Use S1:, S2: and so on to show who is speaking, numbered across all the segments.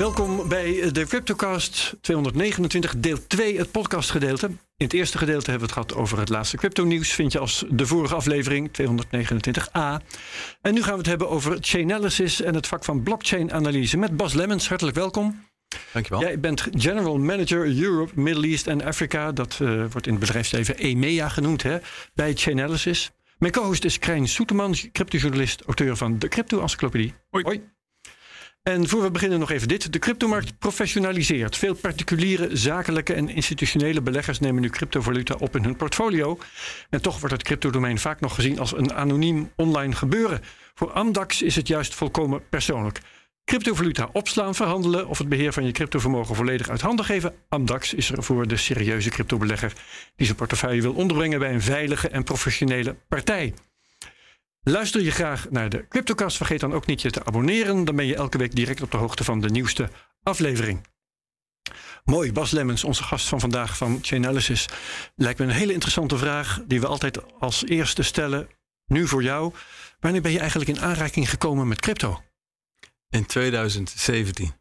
S1: Welkom bij de Cryptocast 229, deel 2, het podcastgedeelte. In het eerste gedeelte hebben we het gehad over het laatste crypto-nieuws. Vind je als de vorige aflevering, 229a. En nu gaan we het hebben over Chainalysis en het vak van blockchain-analyse. Met Bas Lemmens, hartelijk welkom.
S2: Dankjewel.
S1: Jij bent General Manager Europe, Middle East en Africa. Dat uh, wordt in het bedrijfsleven EMEA genoemd hè, bij Chainalysis. Mijn co-host is Krijn Soeterman, cryptojournalist, auteur van de Crypto-encyclopedie.
S2: Hoi.
S1: Hoi. En voor we beginnen nog even dit. De cryptomarkt professionaliseert. Veel particuliere, zakelijke en institutionele beleggers nemen nu cryptovaluta op in hun portfolio. En toch wordt het cryptodomein vaak nog gezien als een anoniem online gebeuren. Voor Amdax is het juist volkomen persoonlijk. Cryptovaluta opslaan, verhandelen of het beheer van je cryptovermogen volledig uit handen geven. Amdax is er voor de serieuze cryptobelegger die zijn portefeuille wil onderbrengen bij een veilige en professionele partij. Luister je graag naar de Cryptocast, vergeet dan ook niet je te abonneren. Dan ben je elke week direct op de hoogte van de nieuwste aflevering. Mooi, Bas Lemmens, onze gast van vandaag van Chainalysis. Lijkt me een hele interessante vraag die we altijd als eerste stellen. Nu voor jou. Wanneer ben je eigenlijk in aanraking gekomen met crypto?
S2: In 2017.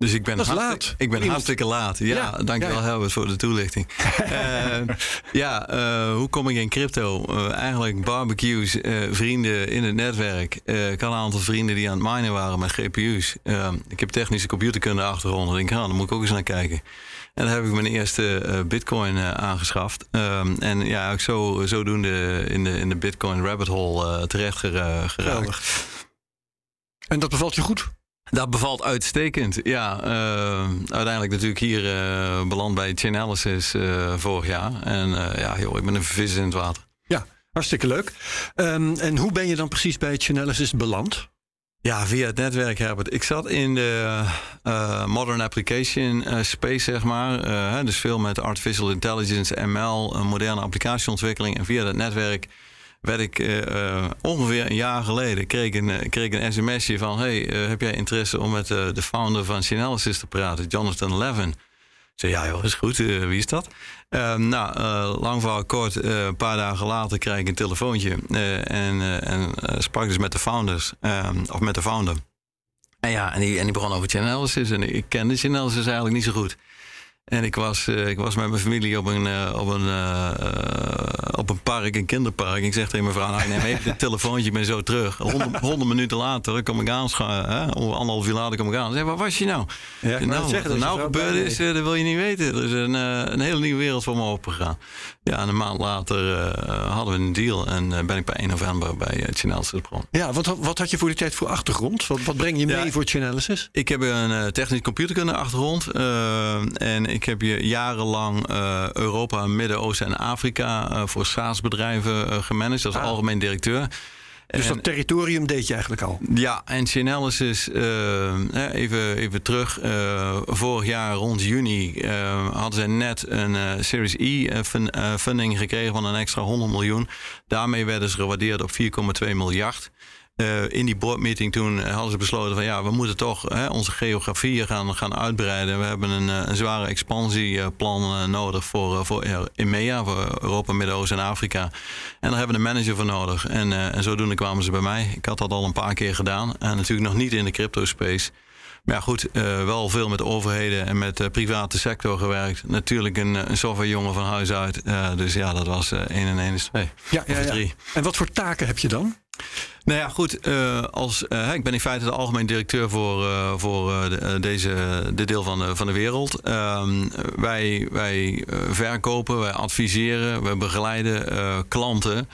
S2: Dus ik ben,
S1: Dat laat.
S2: ik ben hartstikke laat. Ja,
S1: Ja,
S2: dankjewel
S1: ja, ja.
S2: Herbert voor de toelichting. Eh, ja, eh, hoe kom ik in crypto? Eh, eigenlijk barbecues, vrienden in het netwerk. Ik had een aantal vrienden die aan het minen waren met GPU's. Eh, ik heb technische computerkunde achtergrond. Ik denk, ja, daar moet ik ook eens naar kijken. En dan heb ik mijn eerste bitcoin aangeschaft. Ehm, en ja, ook zo, zodoende in de, in de bitcoin rabbit hole terecht gera- geraakt.
S1: Geweldig. En dat bevalt je goed?
S2: Dat bevalt uitstekend. Ja, eh, uiteindelijk natuurlijk hier eh, beland bij Chainalysis eh vorig jaar. En ja, joh, ik ben een vis in het water.
S1: Ja, hartstikke leuk. Ehm, en hoe ben je dan precies bij Chainalysis beland?
S2: Ja, via het netwerk, Herbert. Ik zat in de modern application space, zeg maar. Dus veel met artificial intelligence, ML, moderne applicatieontwikkeling. En via dat netwerk werd ik eh, eh, ongeveer een jaar geleden... kreeg een, eh, kreeg een sms'je van... hey, heb jij interesse om met de founder van Chainalysis te praten, Jonathan Levin? Ik zei, ja joh, is goed. Wie is dat? Eh, nou, lang verhaal kort. een paar dagen later krijg ik een telefoontje. en en sprak dus met de founders. eh, of met de founder. En ja, en die, en die begon over Chainalysis. En ik kende Chainalysis eigenlijk niet zo goed. En ik was, eh, ik was met mijn familie op een, eh, op, een, eh, op een park, een kinderpark. Ik zeg tegen mijn vrouw, nou, neem even dit telefoontje, ik ben zo terug. Honderd, honderd minuten later kom ik aan, hè, om anderhalf uur later kom ik aan. Zeg, waar was je nou?
S1: Ja,
S2: nou,
S1: zeggen,
S2: wat
S1: dat
S2: er nou gebeurd is, dat wil je niet weten. Er is een, een hele nieuwe wereld voor me opengegaan. Ja, en een maand later hadden we een deal. En ben ik bij 1 november bij uh, Chainalysis begonnen.
S1: Ja, wat, wat had je voor die tijd voor achtergrond? Wat, wat breng je mee
S2: Ja.
S1: voor Chainalysis?
S2: Ik heb een technisch computerkunde achtergrond. En ik heb je jarenlang uh, Europa, Midden-Oosten en Afrika uh, voor SaaS-bedrijven gemanaged als
S1: Ah.
S2: algemeen directeur.
S1: Dus
S2: En-
S1: dat territorium deed je eigenlijk al.
S2: Ja, en Chainalysis, uh, even, even terug. Uh, vorig jaar rond juni uh, hadden zij net een Series E uh, fun- uh, funding gekregen van een extra 100 miljoen. Daarmee werden ze gewaardeerd op 4,2 miljard. Uh, in die boardmeeting toen hadden ze besloten van ja, we moeten toch hè, onze geografieën gaan, gaan uitbreiden. We hebben een, uh, een zware expansieplan nodig voor, voor EMEA, voor Europa, Midden-Oosten en Afrika. En daar hebben we een manager voor nodig. En, en zodoende kwamen ze bij mij. Ik had dat al een paar keer gedaan. En natuurlijk nog niet in de crypto space. Maar ja, goed, uh, wel veel met overheden en met de private sector gewerkt. Natuurlijk een, een softwarejongen van huis uit. Uh, dus ja, dat was 1 en 1 is 2.
S1: Ja, ja, ja.
S2: drie.
S1: En wat voor taken heb je dan?
S2: Nou ja, goed. Uh, als, uh, ik ben in feite de algemeen directeur voor, uh, voor de, deze, dit deel van de, van de wereld. Um, wij wij verkopen, wij adviseren, wij begeleiden klanten.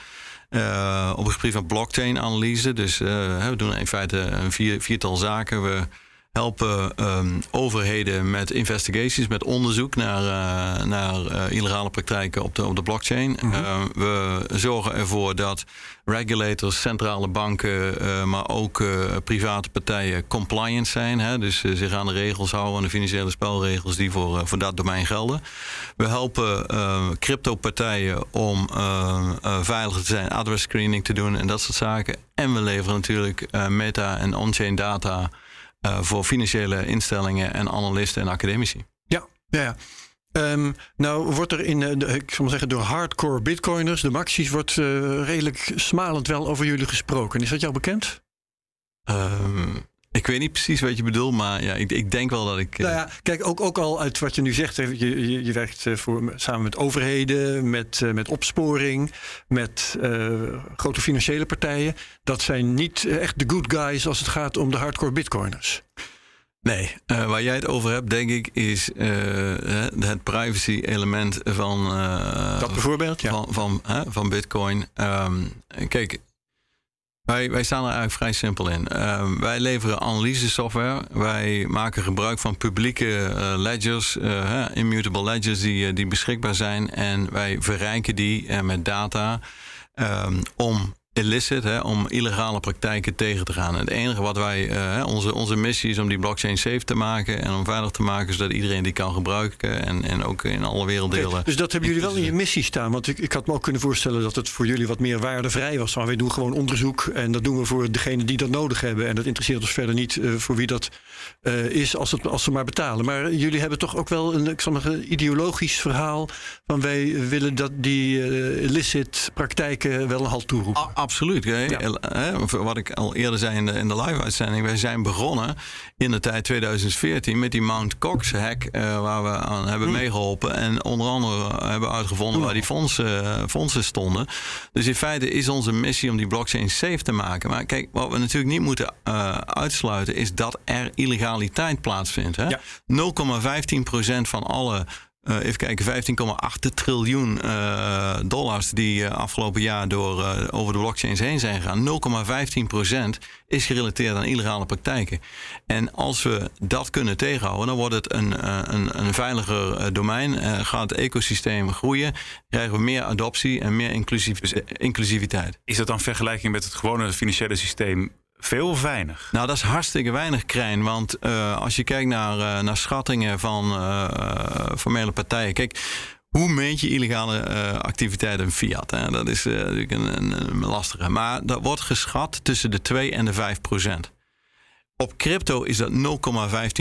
S2: Op het gebied van blockchain-analyse. Dus we doen in feite een vier, viertal zaken. We helpen ehm, overheden met investigaties, met onderzoek naar, uh, naar uh, illegale praktijken op de, op de blockchain. Mm -hmm. we zorgen ervoor dat regulators, centrale banken, maar ook private partijen compliant zijn. Hè? Dus zich aan de regels houden, aan de financiële spelregels die voor, voor dat domein gelden. We helpen crypto-partijen om veiliger te zijn, adress screening te doen en dat soort zaken. En we leveren natuurlijk meta- en on-chain data uh, voor financiële instellingen en analisten en academici.
S1: Ja, ja, ja. Um, nou wordt er in, de, ik zal maar zeggen, door hardcore bitcoiners, de maxies, wordt uh, redelijk smalend wel over jullie gesproken. Is dat jou bekend?
S2: Um, ik weet niet precies wat je bedoelt, maar ja, ik, ik denk wel dat ik.
S1: Nou ja, kijk, ook, ook al uit wat je nu zegt. Je, je, je werkt voor, samen met overheden, met, met opsporing, met uh, grote financiële partijen. Dat zijn niet echt de good guys als het gaat om de hardcore bitcoiners.
S2: Nee, uh, waar jij het over hebt, denk ik, is uh, het privacy-element van.
S1: dat bijvoorbeeld, ja.
S2: Van, van, van Bitcoin. Um, kijk, wij, wij staan er eigenlijk vrij simpel in. Uh, wij leveren analysesoftware. Wij maken gebruik van publieke uh, ledgers, uh, immutable ledgers die, die beschikbaar zijn. En wij verrijken die met data um, om illicit, hè, om illegale praktijken tegen te gaan. het enige wat wij, uh, onze, onze missie is om die blockchain safe te maken en om veilig te maken zodat iedereen die kan gebruiken en, en ook in alle werelddelen. Okay,
S1: dus dat hebben jullie wel in je missie staan. Want ik, ik had me ook kunnen voorstellen dat het voor jullie wat meer waardevrij was. Maar wij doen gewoon onderzoek en dat doen we voor degene die dat nodig hebben. En dat interesseert ons verder niet uh, voor wie dat uh, is als, het, als ze maar betalen. Maar jullie hebben toch ook wel een, ik zal ideologisch verhaal van wij willen dat die illicit praktijken wel een halt toeroepen.
S2: A absoluut. Ja. Wat ik al eerder zei in de, in de live-uitzending. Wij zijn begonnen in de tijd 2014 met die Mount Cox hack. Uh, waar we aan hebben hmm. meegeholpen. En onder andere hebben uitgevonden waar die fondsen, fondsen stonden. Dus in feite is onze missie om die blockchain safe te maken. Maar kijk, wat we natuurlijk niet moeten uh, uitsluiten is dat er illegaliteit plaatsvindt. Ja. 0,15% van alle uh, even kijken, 15,8 triljoen uh, dollars die uh, afgelopen jaar door, over de blockchains heen zijn gegaan. 0,15% is gerelateerd aan illegale praktijken. En als we dat kunnen tegenhouden, dan wordt het een, een, een veiliger domein. gaat het ecosysteem groeien, krijgen we meer adoptie en meer inclusiviteit.
S3: Is dat dan vergelijking met het gewone financiële systeem veel of weinig?
S2: Nou, dat is hartstikke weinig, Krijn. Want uh, als je kijkt naar, uh, naar schattingen van uh, formele partijen. Kijk, hoe meet je illegale activiteiten in fiat? Hè? Dat is natuurlijk een, een, een, lastige. Maar dat wordt geschat tussen de 2 en de 5 procent. Op crypto is dat 0,15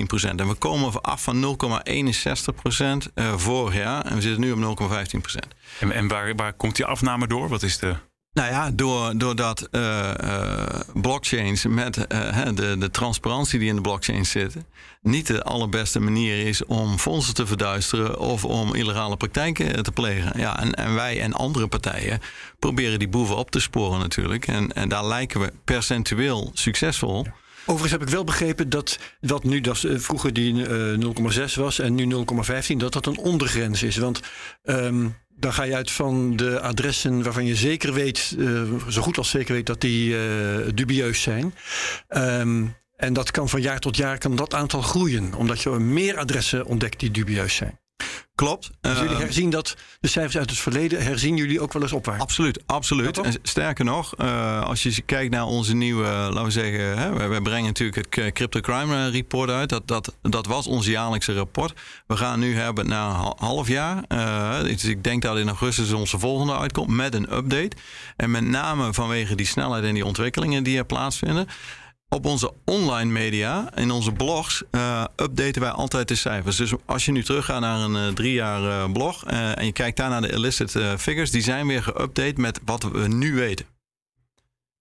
S2: procent. En we komen af van 0,61 procent vorig jaar. En we zitten nu op 0,15 procent.
S3: En, en waar, waar komt die afname door? Wat is de...
S2: Nou ja, door, doordat uh, uh, blockchains met uh, de, de transparantie die in de blockchains zitten, niet de allerbeste manier is om fondsen te verduisteren of om illegale praktijken te plegen. Ja, en, en wij en andere partijen proberen die boeven op te sporen natuurlijk. En, en daar lijken we percentueel succesvol.
S1: Overigens heb ik wel begrepen dat wat nu dat vroeger die uh, 0,6 was en nu 0,15, dat dat een ondergrens is. Want um, dan ga je uit van de adressen waarvan je zeker weet, uh, zo goed als zeker weet, dat die uh, dubieus zijn. Um, en dat kan van jaar tot jaar kan dat aantal groeien, omdat je meer adressen ontdekt die dubieus zijn.
S2: Klopt.
S1: Dus jullie ehm, herzien dat, de cijfers uit het verleden, herzien jullie ook wel eens opwaarts?
S2: Absoluut, absoluut. En sterker nog, uh, als je kijkt naar onze nieuwe, laten we zeggen, hè, we, brengen natuurlijk het Crypto Crime Report uit. Dat, dat, dat was ons jaarlijkse rapport. We gaan nu hebben na een half jaar. Uh, dus ik denk dat in augustus onze volgende uitkomt met een update. En met name vanwege die snelheid en die ontwikkelingen die er plaatsvinden. Op onze online media, in onze blogs, uh, updaten wij altijd de cijfers. Dus als je nu teruggaat naar een uh, drie jaar uh, blog en je kijkt daar naar de illicit figures, die zijn weer geüpdate met wat we nu weten.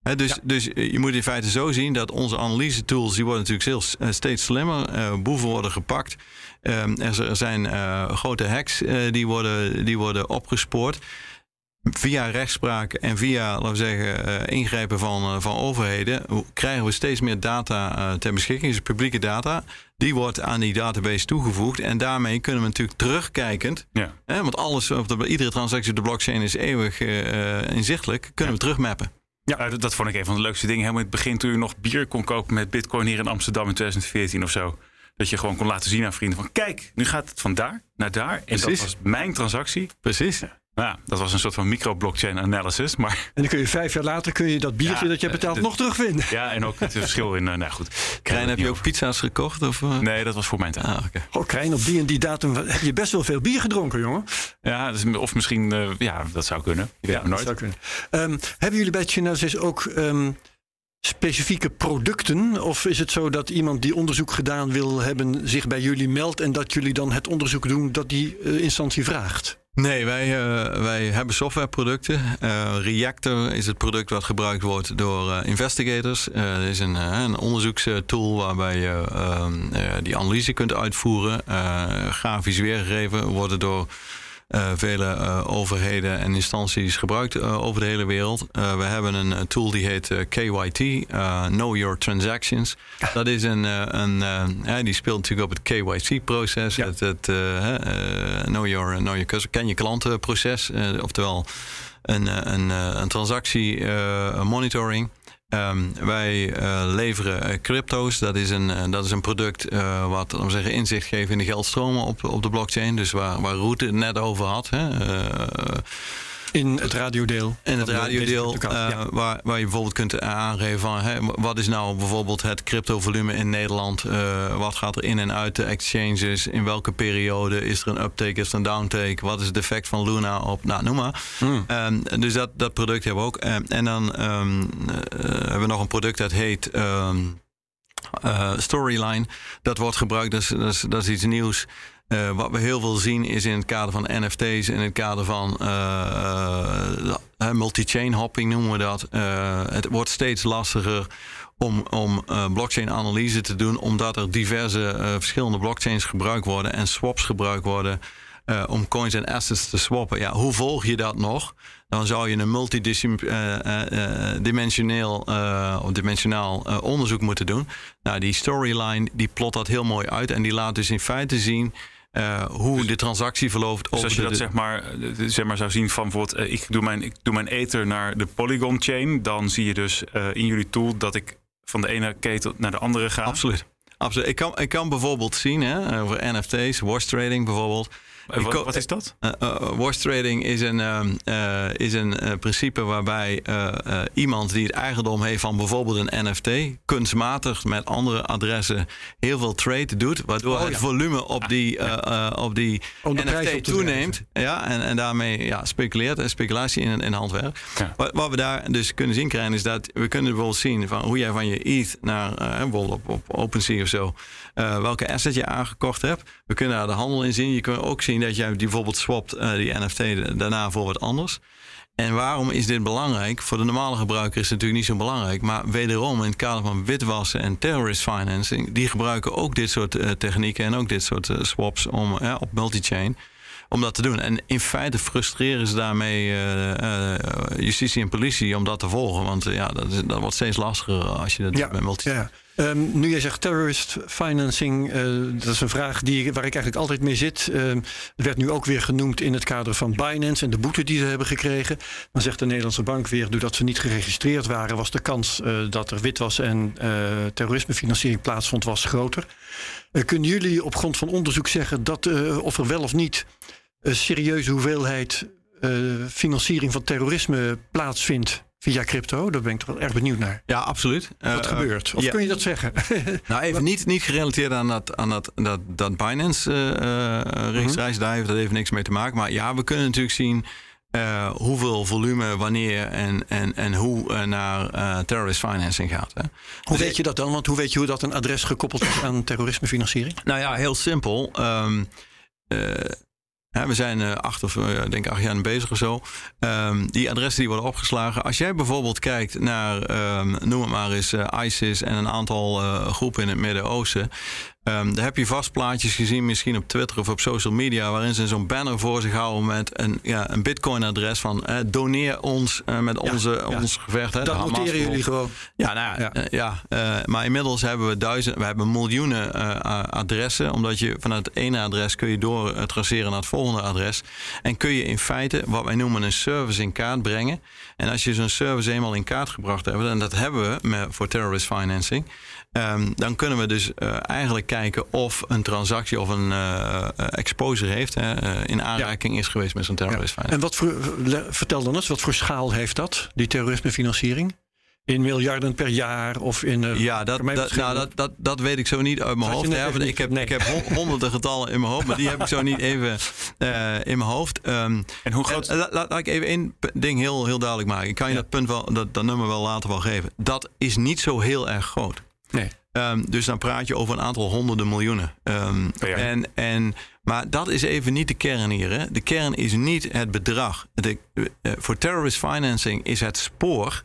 S2: He, dus, ja. dus je moet in feite zo zien dat onze analyse tools, die worden natuurlijk heel, steeds slimmer. boeven worden gepakt. Ehm, er zijn grote hacks die, worden, die worden opgespoord via rechtspraak en via, laten we zeggen, uh, ingrijpen van, uh, van overheden, krijgen we steeds meer data uh, ter beschikking, dus publieke data. Die wordt aan die database toegevoegd en daarmee kunnen we natuurlijk terugkijkend, ja. hè, want alles, of de, iedere transactie op de blockchain is eeuwig inzichtelijk, kunnen ja. we terugmappen.
S1: Ja.
S3: Ja. dat, dat vond ik een van de leukste dingen. Helemaal in het begin toen je nog bier kon kopen met bitcoin hier in Amsterdam in 2014 of zo. Dat je gewoon kon laten zien aan vrienden van kijk, nu gaat het van daar naar daar. En dat was mijn transactie.
S2: Precies.
S3: Nou, ja, dat was een soort van micro-blockchain analysis. Maar
S1: En dan kun je vijf jaar later kun je dat biertje
S3: Ja,
S1: dat je hebt betaald
S3: eh,
S1: nog terugvinden.
S3: ja, en ook het verschil in, eh, nou goed.
S2: Krijn, heb je ook pizza's gekocht? Of, eh?
S3: Nee, dat was voor mijn tijd.
S2: Ah, oké.
S1: Oh, Krijn, op die en die datum heb je best wel veel bier gedronken, jongen.
S3: Ja, dus, of misschien, eh, ja, dat zou kunnen. Weet
S1: Ja,
S3: nooit.
S1: dat zou kunnen. Ehm, hebben jullie bij Genesis ook ehm, specifieke producten? Of is het zo dat iemand die onderzoek gedaan wil hebben zich bij jullie meldt en dat jullie dan het onderzoek doen dat die eh, instantie vraagt?
S2: Nee, wij, eh, wij hebben softwareproducten. Eh, Reactor is het product wat gebruikt wordt door investigators. Er is een, een onderzoekstool waarbij je ehm, eh, die analyse kunt uitvoeren. Grafisch weergegeven worden door eh, vele eh, overheden en instanties gebruikt eh, over de hele wereld. We hebben een tool die heet KYT, Know Your Transactions. Dat is een, een die speelt natuurlijk op het KYC-proces,
S1: Ja.
S2: het, Know Your, know your customer, ken je klantenproces, oftewel een, een, een transactie monitoring. Ehm, wij eh, leveren eh, crypto's. Dat is een, eh, dat is een product wat we zeggen, inzicht geeft in de geldstromen op, op de blockchain. Dus waar, waar Roet het net over had. Hè. Eh,
S1: In het radiodeel.
S2: en het radiodeel, eh,
S1: ja.
S2: waar, waar je bijvoorbeeld kunt aangeven van hè, wat is nou bijvoorbeeld het cryptovolume in Nederland? Eh, wat gaat er in en uit de exchanges? In welke periode is er een uptake, is er een downtake? Wat is het effect van Luna op? Nou, noem maar.
S1: Hmm.
S2: Ehm, dus dat, dat product hebben we ook. Ehm, en dan ehm, eh, hebben we nog een product dat heet eh, Storyline. Dat wordt gebruikt, dat is, dat is, dat is iets nieuws. Eh, wat we heel veel zien is in het kader van NFT's, in het kader van eh, multi-chain hopping noemen we dat. Het wordt steeds lastiger om, om eh, blockchain analyse te doen, omdat er diverse verschillende blockchains gebruikt worden en swaps gebruikt worden. om coins en assets te swappen. Ja, hoe volg je dat nog? Dan zou je een multidimensioneel uh, of dimensionaal uh, onderzoek moeten doen. Nou, die storyline die plot dat heel mooi uit en die laat dus in feite zien uh, hoe de transactie verloopt.
S3: Dus als je dat zeg maar, zeg maar zou zien van bijvoorbeeld, uh, ik, doe mijn, ik doe mijn ether naar de Polygon chain, dan zie je dus uh, in jullie tool dat ik van de ene ketel naar de andere ga.
S2: Absoluut. Absoluut. Ik, kan, ik kan bijvoorbeeld zien hè, over NFT's, wash trading bijvoorbeeld.
S3: Wat, wat, is dat?
S2: Uh, uh, wash trading is een, uh, is een principe waarbij iemand die het eigendom heeft van bijvoorbeeld een NFT, kunstmatig met andere adressen heel veel trade doet, waardoor oh, ja. het volume op die, op die NFT toeneemt. Ja, en, en daarmee ja, speculeert en speculatie in, in handwerk. Ja. Wat, wat, we daar dus kunnen zien krijgen is dat we kunnen bijvoorbeeld zien van hoe jij van je ETH naar bijvoorbeeld op, op OpenSea of zo, welke asset je aangekocht hebt. We kunnen daar de handel in zien. Je kunt ook zien dat jij die bijvoorbeeld swapt uh, die NFT daarna voor wat anders. En waarom is dit belangrijk? Voor de normale gebruiker is het natuurlijk niet zo belangrijk. Maar wederom in het kader van witwassen en terrorist financing, die gebruiken ook dit soort uh, technieken en ook dit soort uh, swaps om, uh, op multi-chain om dat te doen. En in feite frustreren ze daarmee justitie en politie om dat te volgen. Want ja, dat, is, dat wordt steeds lastiger als je dat
S1: ja,
S2: doet bij multi-chain.
S1: Ja. Um, nu jij zegt terrorist financing, uh, dat is een vraag die, waar ik eigenlijk altijd mee zit. Uh, werd nu ook weer genoemd in het kader van Binance en de boete die ze hebben gekregen. Dan zegt de Nederlandse bank weer, doordat ze niet geregistreerd waren, was de kans uh, dat er witwas en terrorismefinanciering plaatsvond, was groter. kunnen jullie op grond van onderzoek zeggen dat of er wel of niet een serieuze hoeveelheid financiering van terrorisme plaatsvindt? Via crypto? Daar ben ik toch wel erg benieuwd naar.
S2: Ja, absoluut.
S1: Wat uh, gebeurt? Of ja. kun je dat zeggen?
S2: nou, even niet, niet gerelateerd aan dat, aan dat, dat, dat Binance-registratie. Uh, uh, daar heeft dat even niks mee te maken. Maar ja, we kunnen natuurlijk zien hoeveel volume, wanneer en, en, en hoe naar terrorist financing gaat. Hè.
S1: Hoe weet je dat dan? Want hoe weet je hoe dat een adres gekoppeld is aan terrorismefinanciering?
S2: Nou ja, heel simpel. Um, Ja, we zijn uh, acht of uh, denk acht jaar bezig of zo. Um, die adressen die worden opgeslagen. Als jij bijvoorbeeld kijkt naar, um, noem het maar eens, uh, ISIS en een aantal groepen in het Midden-Oosten. Um, daar heb je vast plaatjes gezien, misschien op Twitter of op social media, waarin ze zo'n banner voor zich houden met een, ja, een Bitcoin-adres van uh, doneer ons uh, met onze, ja. ons gevecht. Hè,
S1: dat noteren jullie gewoon.
S2: Ja, nou ja, ja. Uh, maar inmiddels hebben we duizend, we hebben miljoenen adressen, omdat je vanuit het ene adres kun je door traceren naar het volgende adres. En kun je in feite wat wij noemen een service in kaart brengen. En als je zo'n service eenmaal in kaart gebracht hebt, en dat hebben we met, voor terrorist financing. Um, dan kunnen we dus uh, eigenlijk kijken of een transactie of een uh, exposure heeft, uh, in aanraking ja. is geweest met zo'n terrorist.
S1: Ja. En wat voor, vertel dan eens, wat voor schaal heeft dat, die terrorismefinanciering? In miljarden per jaar of in. Uh,
S2: ja, dat, dat, nou, dat, dat, dat weet ik zo niet uit mijn hoofd. Ja, ik, heb, nee. ik heb honderden getallen in mijn hoofd, maar die heb ik zo niet even uh, in mijn hoofd. Um,
S3: en hoe groot.
S2: En, laat, laat, ik even één ding heel, heel duidelijk maken. Ik kan je ja. dat punt wel, dat, dat nummer wel later wel geven. Dat is niet zo heel erg groot.
S1: Nee.
S2: Um, dus dan praat je over een aantal honderden miljoenen. Um, en, en, maar dat is even niet de kern hier. Hè. De kern is niet het bedrag. De, uh, voor terrorist financing is het spoor.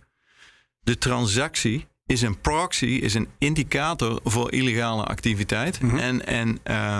S2: De transactie is een proxy, is een indicator voor illegale activiteit. Mm -hmm. En, en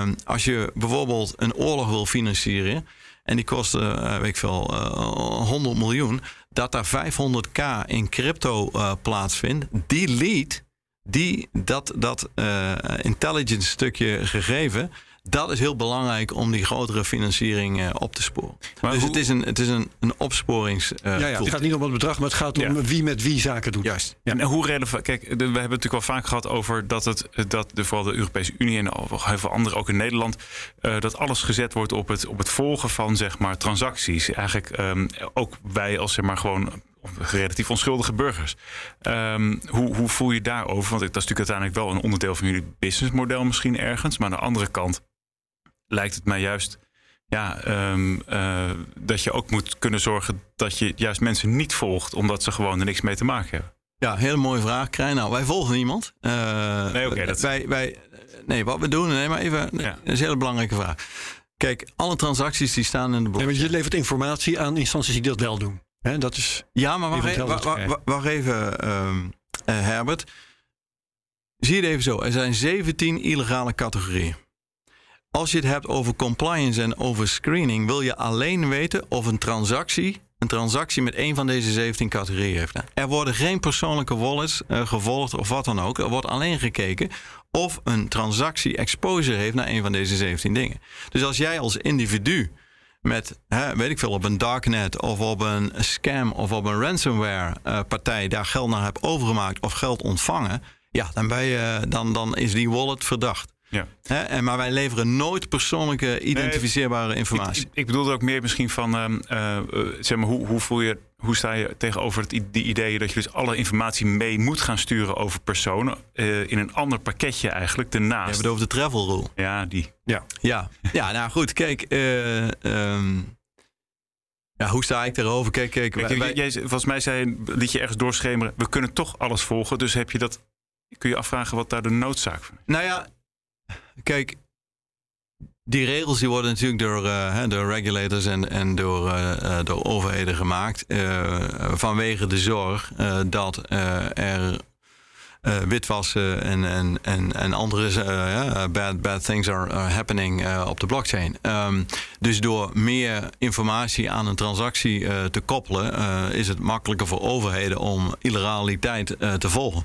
S2: um, als je bijvoorbeeld een oorlog wil financieren. En die kost, uh, weet ik veel, uh, 100 miljoen. Dat daar 500k in crypto plaatsvindt. Die lead die, dat, dat uh, intelligence stukje gegeven, dat is heel belangrijk om die grotere financiering uh, op te sporen. Maar dus hoe... het is een, het is een, een opsporings. Uh,
S1: ja, ja, het gaat niet om het bedrag, maar het gaat om ja. wie met wie zaken doet.
S3: Juist. Ja. En hoe relevant. Kijk, de, we hebben het natuurlijk wel vaak gehad over dat het dat de, vooral de Europese Unie en heel veel anderen, ook in Nederland, uh, dat alles gezet wordt op het, op het volgen van zeg maar transacties. Eigenlijk um, ook wij als zeg maar gewoon relatief onschuldige burgers. Um, hoe, hoe voel je daarover? Want dat is natuurlijk uiteindelijk wel een onderdeel van jullie businessmodel misschien ergens. Maar aan de andere kant lijkt het mij juist ja, um, uh, dat je ook moet kunnen zorgen dat je juist mensen niet volgt omdat ze gewoon er niks mee te maken hebben.
S2: Ja, hele mooie vraag, Krijn. Nou, wij volgen niemand. Uh,
S3: nee, oké. Okay,
S2: wij, wij, nee, wat we doen, nee, maar even, nee, ja. dat is een hele belangrijke vraag. Kijk, alle transacties die staan in de
S1: blockchain. Nee, je levert informatie aan instanties die dat wel doen. Dat is
S2: ja, maar wacht even, wacht, wacht even um, uh, Herbert. Zie het even zo. Er zijn 17 illegale categorieën. Als je het hebt over compliance en over screening, wil je alleen weten of een transactie een transactie met een van deze 17 categorieën heeft. Er worden geen persoonlijke wallets uh, gevolgd of wat dan ook. Er wordt alleen gekeken of een transactie exposure heeft naar een van deze 17 dingen. Dus als jij als individu met, hè, weet ik veel, op een darknet of op een scam of op een ransomware uh, partij daar geld naar hebt overgemaakt of geld ontvangen, ja, dan, ben je, dan, dan is die wallet verdacht.
S3: Ja.
S2: Hè? En, maar wij leveren nooit persoonlijke identificeerbare nee, informatie.
S3: Ik, ik, bedoel ook meer misschien van, uh, uh, zeg maar, hoe, hoe voel je hoe sta je tegenover het, die idee dat je dus alle informatie mee moet gaan sturen over personen uh, in een ander pakketje eigenlijk daarnaast? Je
S2: hebt het over de travel rule.
S3: Ja, die.
S2: Ja, ja. ja nou goed, kijk. Uh, um, ja, hoe sta ik daarover? Kijk, kijk,
S3: kijk wij, jij, volgens mij zei, liet je ergens doorschemeren. We kunnen toch alles volgen. Dus heb je dat. Kun je afvragen wat daar de noodzaak van is?
S2: Nou ja, kijk, die regels die worden natuurlijk door, uh, regulators en, en door, uh, overheden gemaakt. Vanwege de zorg dat er witwassen en, en, en, en andere bad, bad things are, happening op de blockchain. Um, dus door meer informatie aan een transactie te koppelen, is het makkelijker voor overheden om illegaliteit te volgen.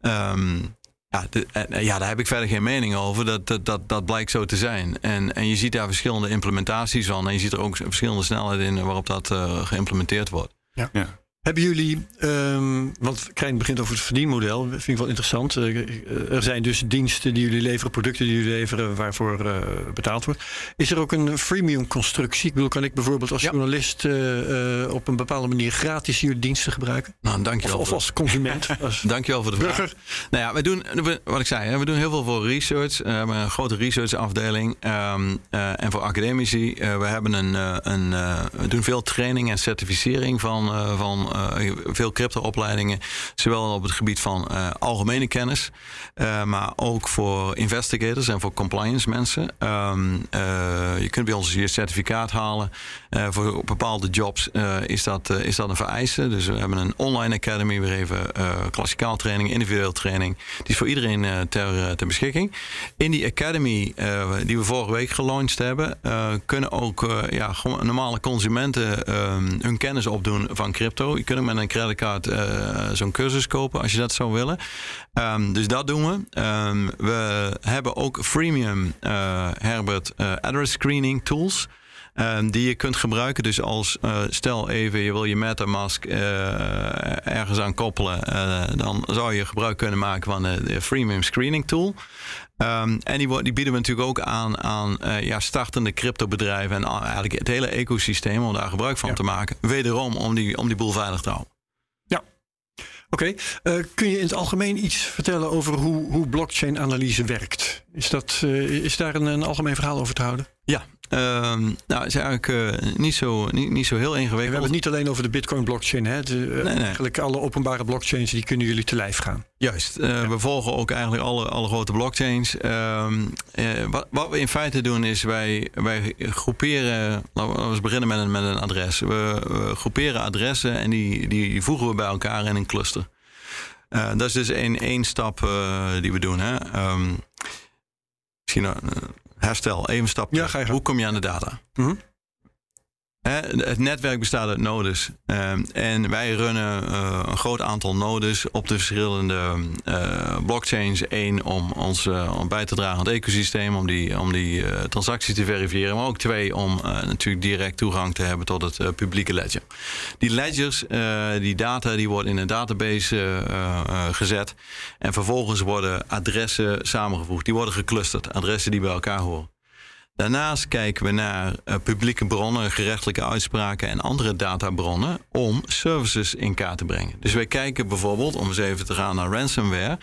S2: Um, ja, de, ja, daar heb ik verder geen mening over. Dat, dat, dat, dat blijkt zo te zijn. En, en je ziet daar verschillende implementaties van. En je ziet er ook verschillende snelheden in waarop dat uh, geïmplementeerd wordt.
S1: Ja. ja. Hebben jullie, um, want Krijn begint over het verdienmodel, vind ik wel interessant. Uh, er zijn dus diensten die jullie leveren, producten die jullie leveren, waarvoor uh, betaald wordt. Is er ook een freemium constructie? Ik bedoel, kan ik bijvoorbeeld als ja. journalist uh, op een bepaalde manier gratis jullie diensten gebruiken?
S2: Nou, dankjewel.
S1: Of, of als consument? als
S2: dankjewel voor de
S1: burger.
S2: vraag. Nou ja, we doen, wat ik zei, we doen heel veel voor research. We hebben een grote researchafdeling. Um, en voor academici, we hebben een, een we doen veel training en certificering van, van veel crypto-opleidingen, zowel op het gebied van algemene kennis, maar ook voor investigators en voor compliance mensen. Ehm, je kunt bij ons je certificaat halen. voor bepaalde jobs is, dat, is dat een vereiste. Dus we hebben een online academy. We geven klassikaal training, individueel training. Die is voor iedereen ter, ter beschikking. In die academy die we vorige week gelanceerd hebben, kunnen ook ja, normale consumenten ehm, hun kennis opdoen van crypto. Kunt met een creditcard uh, zo'n cursus kopen als je dat zou willen. Um, dus dat doen we. Um, we hebben ook freemium uh, Herbert uh, address screening tools. Um, die je kunt gebruiken. Dus als stel even je wil je MetaMask ergens aan koppelen, dan zou je gebruik kunnen maken van de freemium screening tool. Um, en die, die, bieden we natuurlijk ook aan aan ja, startende cryptobedrijven en eigenlijk het hele ecosysteem om daar gebruik van ja. te maken. Wederom om die, om die boel veilig te houden.
S1: Ja. Oké, okay. kun je in het algemeen iets vertellen over hoe, hoe blockchain-analyse werkt? Is, dat, is daar een, een algemeen verhaal over te houden?
S2: Ja, Uh, nou, het is eigenlijk uh, niet, zo, niet, niet zo heel ingewikkeld. We
S1: hebben het niet alleen over de Bitcoin-blockchain. Hè? De, nee, nee. Eigenlijk alle openbare blockchains die kunnen jullie te lijf gaan.
S2: Juist. Uh, ja. We volgen ook eigenlijk alle, alle grote blockchains. Uh, wat, wat, we in feite doen is wij, wij groeperen. Laten we eens beginnen met een, met een adres. We, we groeperen adressen en die, die voegen we bij elkaar in een cluster. dat is dus één, één stap die we doen. Hè? Um, misschien herstel, even een stapje.
S1: Ja,
S2: Hoe kom je aan de data?
S1: Mm -hmm.
S2: Het netwerk bestaat uit nodes. Um, en wij runnen uh, een groot aantal nodes op de verschillende uh, blockchains. Eén, om ons uh, om bij te dragen aan het ecosysteem, om die, om die transacties te verifiëren. Maar ook twee, om natuurlijk direct toegang te hebben tot het publieke ledger. Die ledgers, die data, die worden in een database gezet. En vervolgens worden adressen samengevoegd. Die worden geclusterd, adressen die bij elkaar horen. Daarnaast kijken we naar uh, publieke bronnen, gerechtelijke uitspraken en andere databronnen om services in kaart te brengen. Dus wij kijken bijvoorbeeld, om eens even te gaan naar ransomware,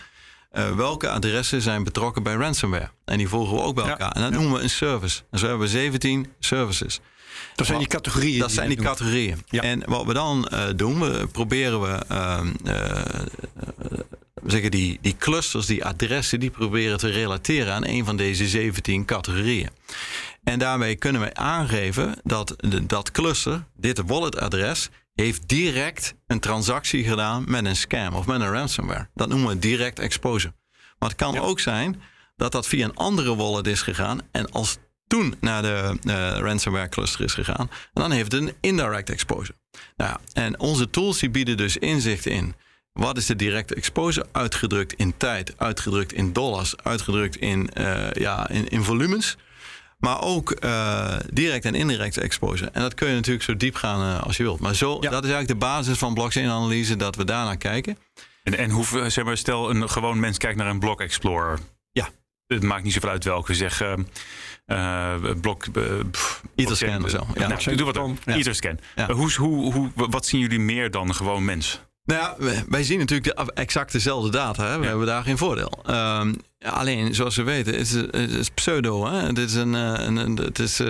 S2: uh, welke adressen zijn betrokken bij ransomware. En die volgen we ook bij elkaar. Ja. En dat noemen we een service. En zo hebben we 17 services.
S1: Dat zijn die categorieën.
S2: Dat zijn die doen. categorieën.
S1: Ja.
S2: En wat we dan uh, doen, we proberen we we zeggen die, die clusters, die adressen, die proberen te relateren aan een van deze 17 categorieën. En daarmee kunnen wij aangeven dat de, dat cluster, dit walletadres, heeft direct een transactie gedaan met een scam of met een ransomware. Dat noemen we direct exposure. Maar het kan ja. ook zijn dat dat via een andere wallet is gegaan en als toen naar de uh, ransomware cluster is gegaan, dan heeft het een indirect exposure. Nou, en onze tools die bieden dus inzicht in wat is de directe exposure? Uitgedrukt in tijd, uitgedrukt in dollars, uitgedrukt in, uh, ja, in, in volumes. Maar ook uh, direct en indirect exposure. En dat kun je natuurlijk zo diep gaan uh, als je wilt. Maar zo, ja. dat is eigenlijk de basis van blockchain-analyse, dat we daarnaar kijken.
S3: En, en hoe, zeg maar, stel een gewoon mens kijkt naar een block explorer.
S2: Ja.
S3: Het maakt niet zoveel uit welke. Zeg, uh, blok. Uh,
S2: Etherscan of zo.
S3: Ja, nou, doe wat dan. Ja. Etherscan. Ja. hoe, hoe, hoe, wat zien jullie meer dan gewoon mens?
S2: Nou ja, wij zien natuurlijk de exact dezelfde data. Hè? We ja. hebben daar geen voordeel. Um, alleen, zoals we weten, het is, het is pseudo. Hè? Het is een, een, een het is, uh,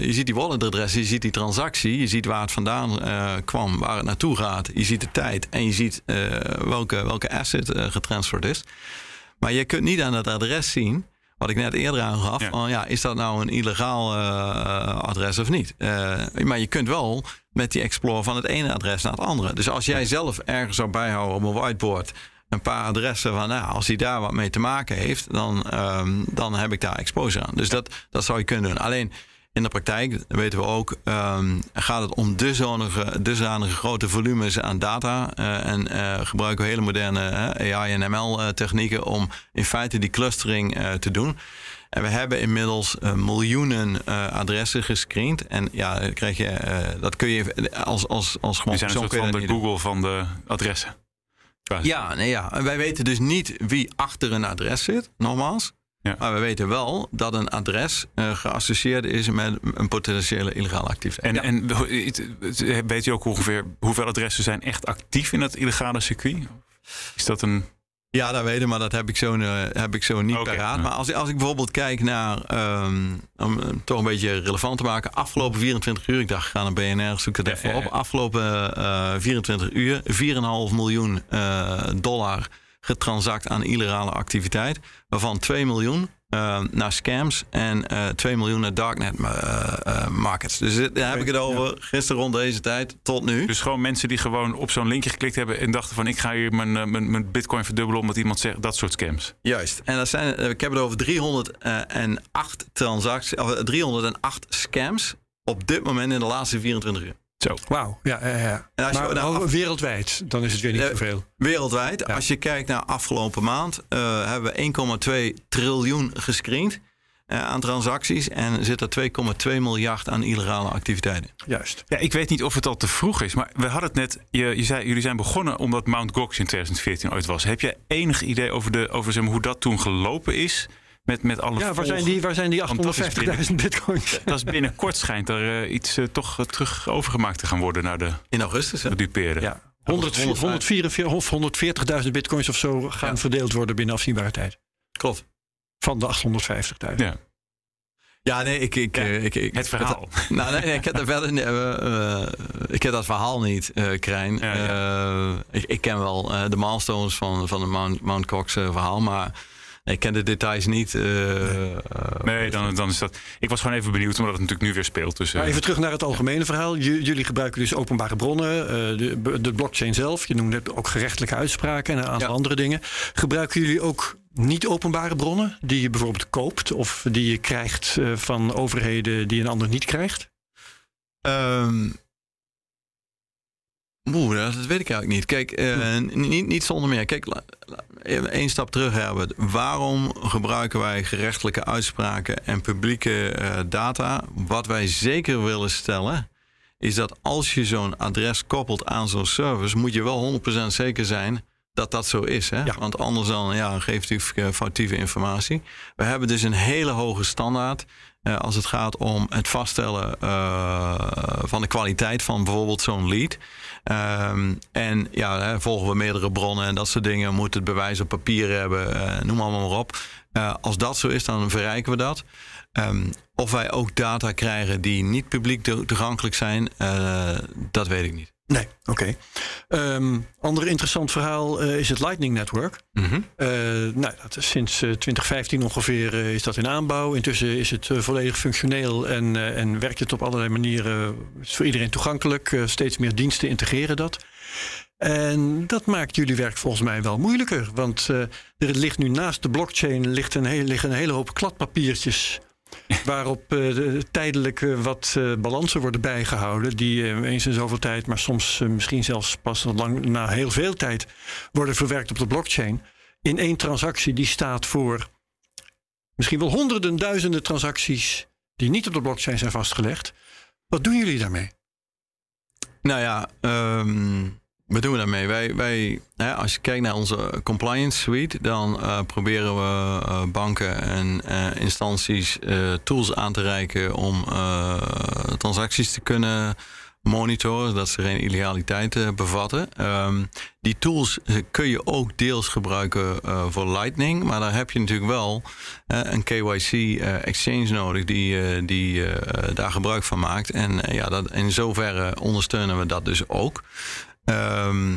S2: je ziet die walletadres, je ziet die transactie, je ziet waar het vandaan uh, kwam, waar het naartoe gaat. Je ziet de tijd en je ziet uh, welke, welke asset getransferd is. Maar je kunt niet aan dat adres zien wat ik net eerder aangaf. Ja. Van, ja, is dat nou een illegaal uh, adres of niet? Uh, maar je kunt wel met die Explorer van het ene adres naar het andere. Dus als jij zelf ergens zou bijhouden op een whiteboard een paar adressen van, nou, als hij daar wat mee te maken heeft, dan, um, dan heb ik daar exposure aan. Dus dat, dat zou je kunnen doen. Alleen in de praktijk weten we ook, um, gaat het om dusdanige, dusdanige grote volumes aan data. Uh, en uh, gebruiken we hele moderne uh, AI en ML technieken om in feite die clustering te doen. En we hebben inmiddels miljoenen adressen gescreend. En ja, krijg je, dat kun je als, als, als gewoon.
S3: Die zijn een soort van de Google van de adressen.
S2: Ja, nee, ja, en wij weten dus niet wie achter een adres zit, nogmaals. Ja. Maar we weten wel dat een adres uh, geassocieerd is met een potentiële illegale activiteit.
S3: En, ja. en weet je ook ongeveer hoeveel adressen zijn echt actief in dat illegale circuit? Is dat een
S2: Ja, dat weet ik, maar dat heb ik zo, eh, heb ik zo niet
S3: Oké,
S2: paraat.
S3: ja.
S2: Maar als, als ik bijvoorbeeld kijk naar, ehm, om het toch een beetje relevant te maken, afgelopen 24 uur, ik dacht, ik ga naar BNR, zoek het even op. Afgelopen eh 24 uur, 4,5 miljoen eh, dollar getransact aan illegale activiteit, waarvan 2 miljoen eh, naar scams en eh 2 miljoen naar darknet eh, markets. Dus daar heb ik het over gisteren rond deze tijd tot nu.
S3: Dus gewoon mensen die gewoon op zo'n linkje geklikt hebben en dachten van ik ga hier mijn, mijn, mijn bitcoin verdubbelen omdat iemand zegt dat soort scams.
S2: Juist. En dat zijn, ik heb het over 308 transacties, of eh, 308 scams op dit moment in de laatste 24 uur.
S3: Zo.
S1: Wauw, ja, ja, ja.
S2: En als je
S1: maar
S2: nou af-
S1: wereldwijd, dan is het weer niet
S2: Eh,
S1: zoveel.
S2: Wereldwijd, als je kijkt naar afgelopen maand, eh, hebben we 1,2 triljoen gescreend eh, aan transacties en zit er 2,2 miljard aan illegale activiteiten.
S1: Juist.
S3: Ja, ik weet niet of het al te vroeg is, maar we hadden het net. Je, je zei, jullie zijn begonnen omdat Mount Gox in 2014 ooit was. Heb je enig idee over, de, over zeg maar, hoe dat toen gelopen is? Met, met alle
S1: Ja, waar zijn die, waar zijn die
S3: Want dat is
S1: 850.000 bitcoins?
S3: Dat is binnenkort schijnt er eh, iets eh, toch eh, terug overgemaakt te gaan worden naar de
S2: In augustus, hè?
S3: geduperen.
S1: Ja. 100 144 of 140.000 bitcoins of zo gaan
S2: Ja.
S1: verdeeld worden binnen afzienbare tijd.
S2: Klopt.
S1: Van de 850.000.
S3: Ja,
S2: Ja, nee, ik... ik,
S3: Ja,
S2: eh, ik, ik
S3: het verhaal.
S2: Nou, nee, nee, ik heb, er verder, eh, ik heb dat verhaal niet, eh Krijn.
S3: Ja,
S2: Eh, ik, ik ken wel eh, de milestones van, van het Mount, Mount Cox verhaal, maar ik ken de details niet. eh, eh,
S3: Nee, dan, dan is dat. Ik was gewoon even benieuwd, omdat het natuurlijk nu weer speelt. Dus, eh,
S1: Maar even terug naar het algemene verhaal. J- jullie gebruiken dus openbare bronnen, eh, de, de blockchain zelf. Je noemde het ook gerechtelijke uitspraken en een aantal
S2: Ja.
S1: andere dingen. Gebruiken jullie ook niet openbare bronnen die je bijvoorbeeld koopt of die je krijgt eh, van overheden die een ander niet krijgt?
S2: Ehm Oeh, dat weet ik eigenlijk niet. Kijk, eh, niet, niet zonder meer. Kijk, één stap terug hebben. Waarom gebruiken wij gerechtelijke uitspraken en publieke eh, data? Wat wij zeker willen stellen, is dat als je zo'n adres koppelt aan zo'n service, moet je wel 100% zeker zijn dat dat zo is. Hè?
S1: Ja.
S2: Want anders dan ja, geeft u eh, foutieve informatie. We hebben dus een hele hoge standaard eh, als het gaat om het vaststellen eh, van de kwaliteit van bijvoorbeeld zo'n lead. Ehm, en ja, hè, volgen we meerdere bronnen en dat soort dingen. Moet het bewijs op papier hebben, eh, noem allemaal maar op. Als dat zo is, dan verrijken we dat. Ehm, of wij ook data krijgen die niet publiek to- toegankelijk zijn, dat weet ik niet.
S1: Nee, oké. Ehm, ander interessant verhaal eh, is het Lightning Network.
S2: Mhm.
S1: Eh, nou, dat is sinds eh, 2015 ongeveer eh, is dat in aanbouw. Intussen is het volledig functioneel en, en werkt het op allerlei manieren. is voor iedereen toegankelijk. Steeds meer diensten integreren dat. En dat maakt jullie werk volgens mij wel moeilijker. Want er ligt nu naast de blockchain ligt een, heel, liggen een hele hoop kladpapiertjes. Waarop eh, de- tijdelijk eh, wat eh, balansen worden bijgehouden. Die eens in zoveel tijd, maar soms misschien zelfs pas lang, na heel veel tijd, worden verwerkt op de blockchain. In één transactie die staat voor misschien wel honderden, duizenden transacties die niet op de blockchain zijn vastgelegd. Wat doen jullie daarmee?
S2: Nou ja, ehm, wat doen we daarmee? Wij, wij, hè, als je kijkt naar onze compliance suite, dan eh, proberen we eh, banken en eh, instanties tools aan te reiken om transacties te kunnen monitoren, dat ze geen illegaliteit eh, bevatten. Ehm, die tools kun je ook deels gebruiken voor Lightning, maar daar heb je natuurlijk wel een KYC exchange nodig die, die daar gebruik van maakt. En ja, dat, in zoverre ondersteunen we dat dus ook. Ehm,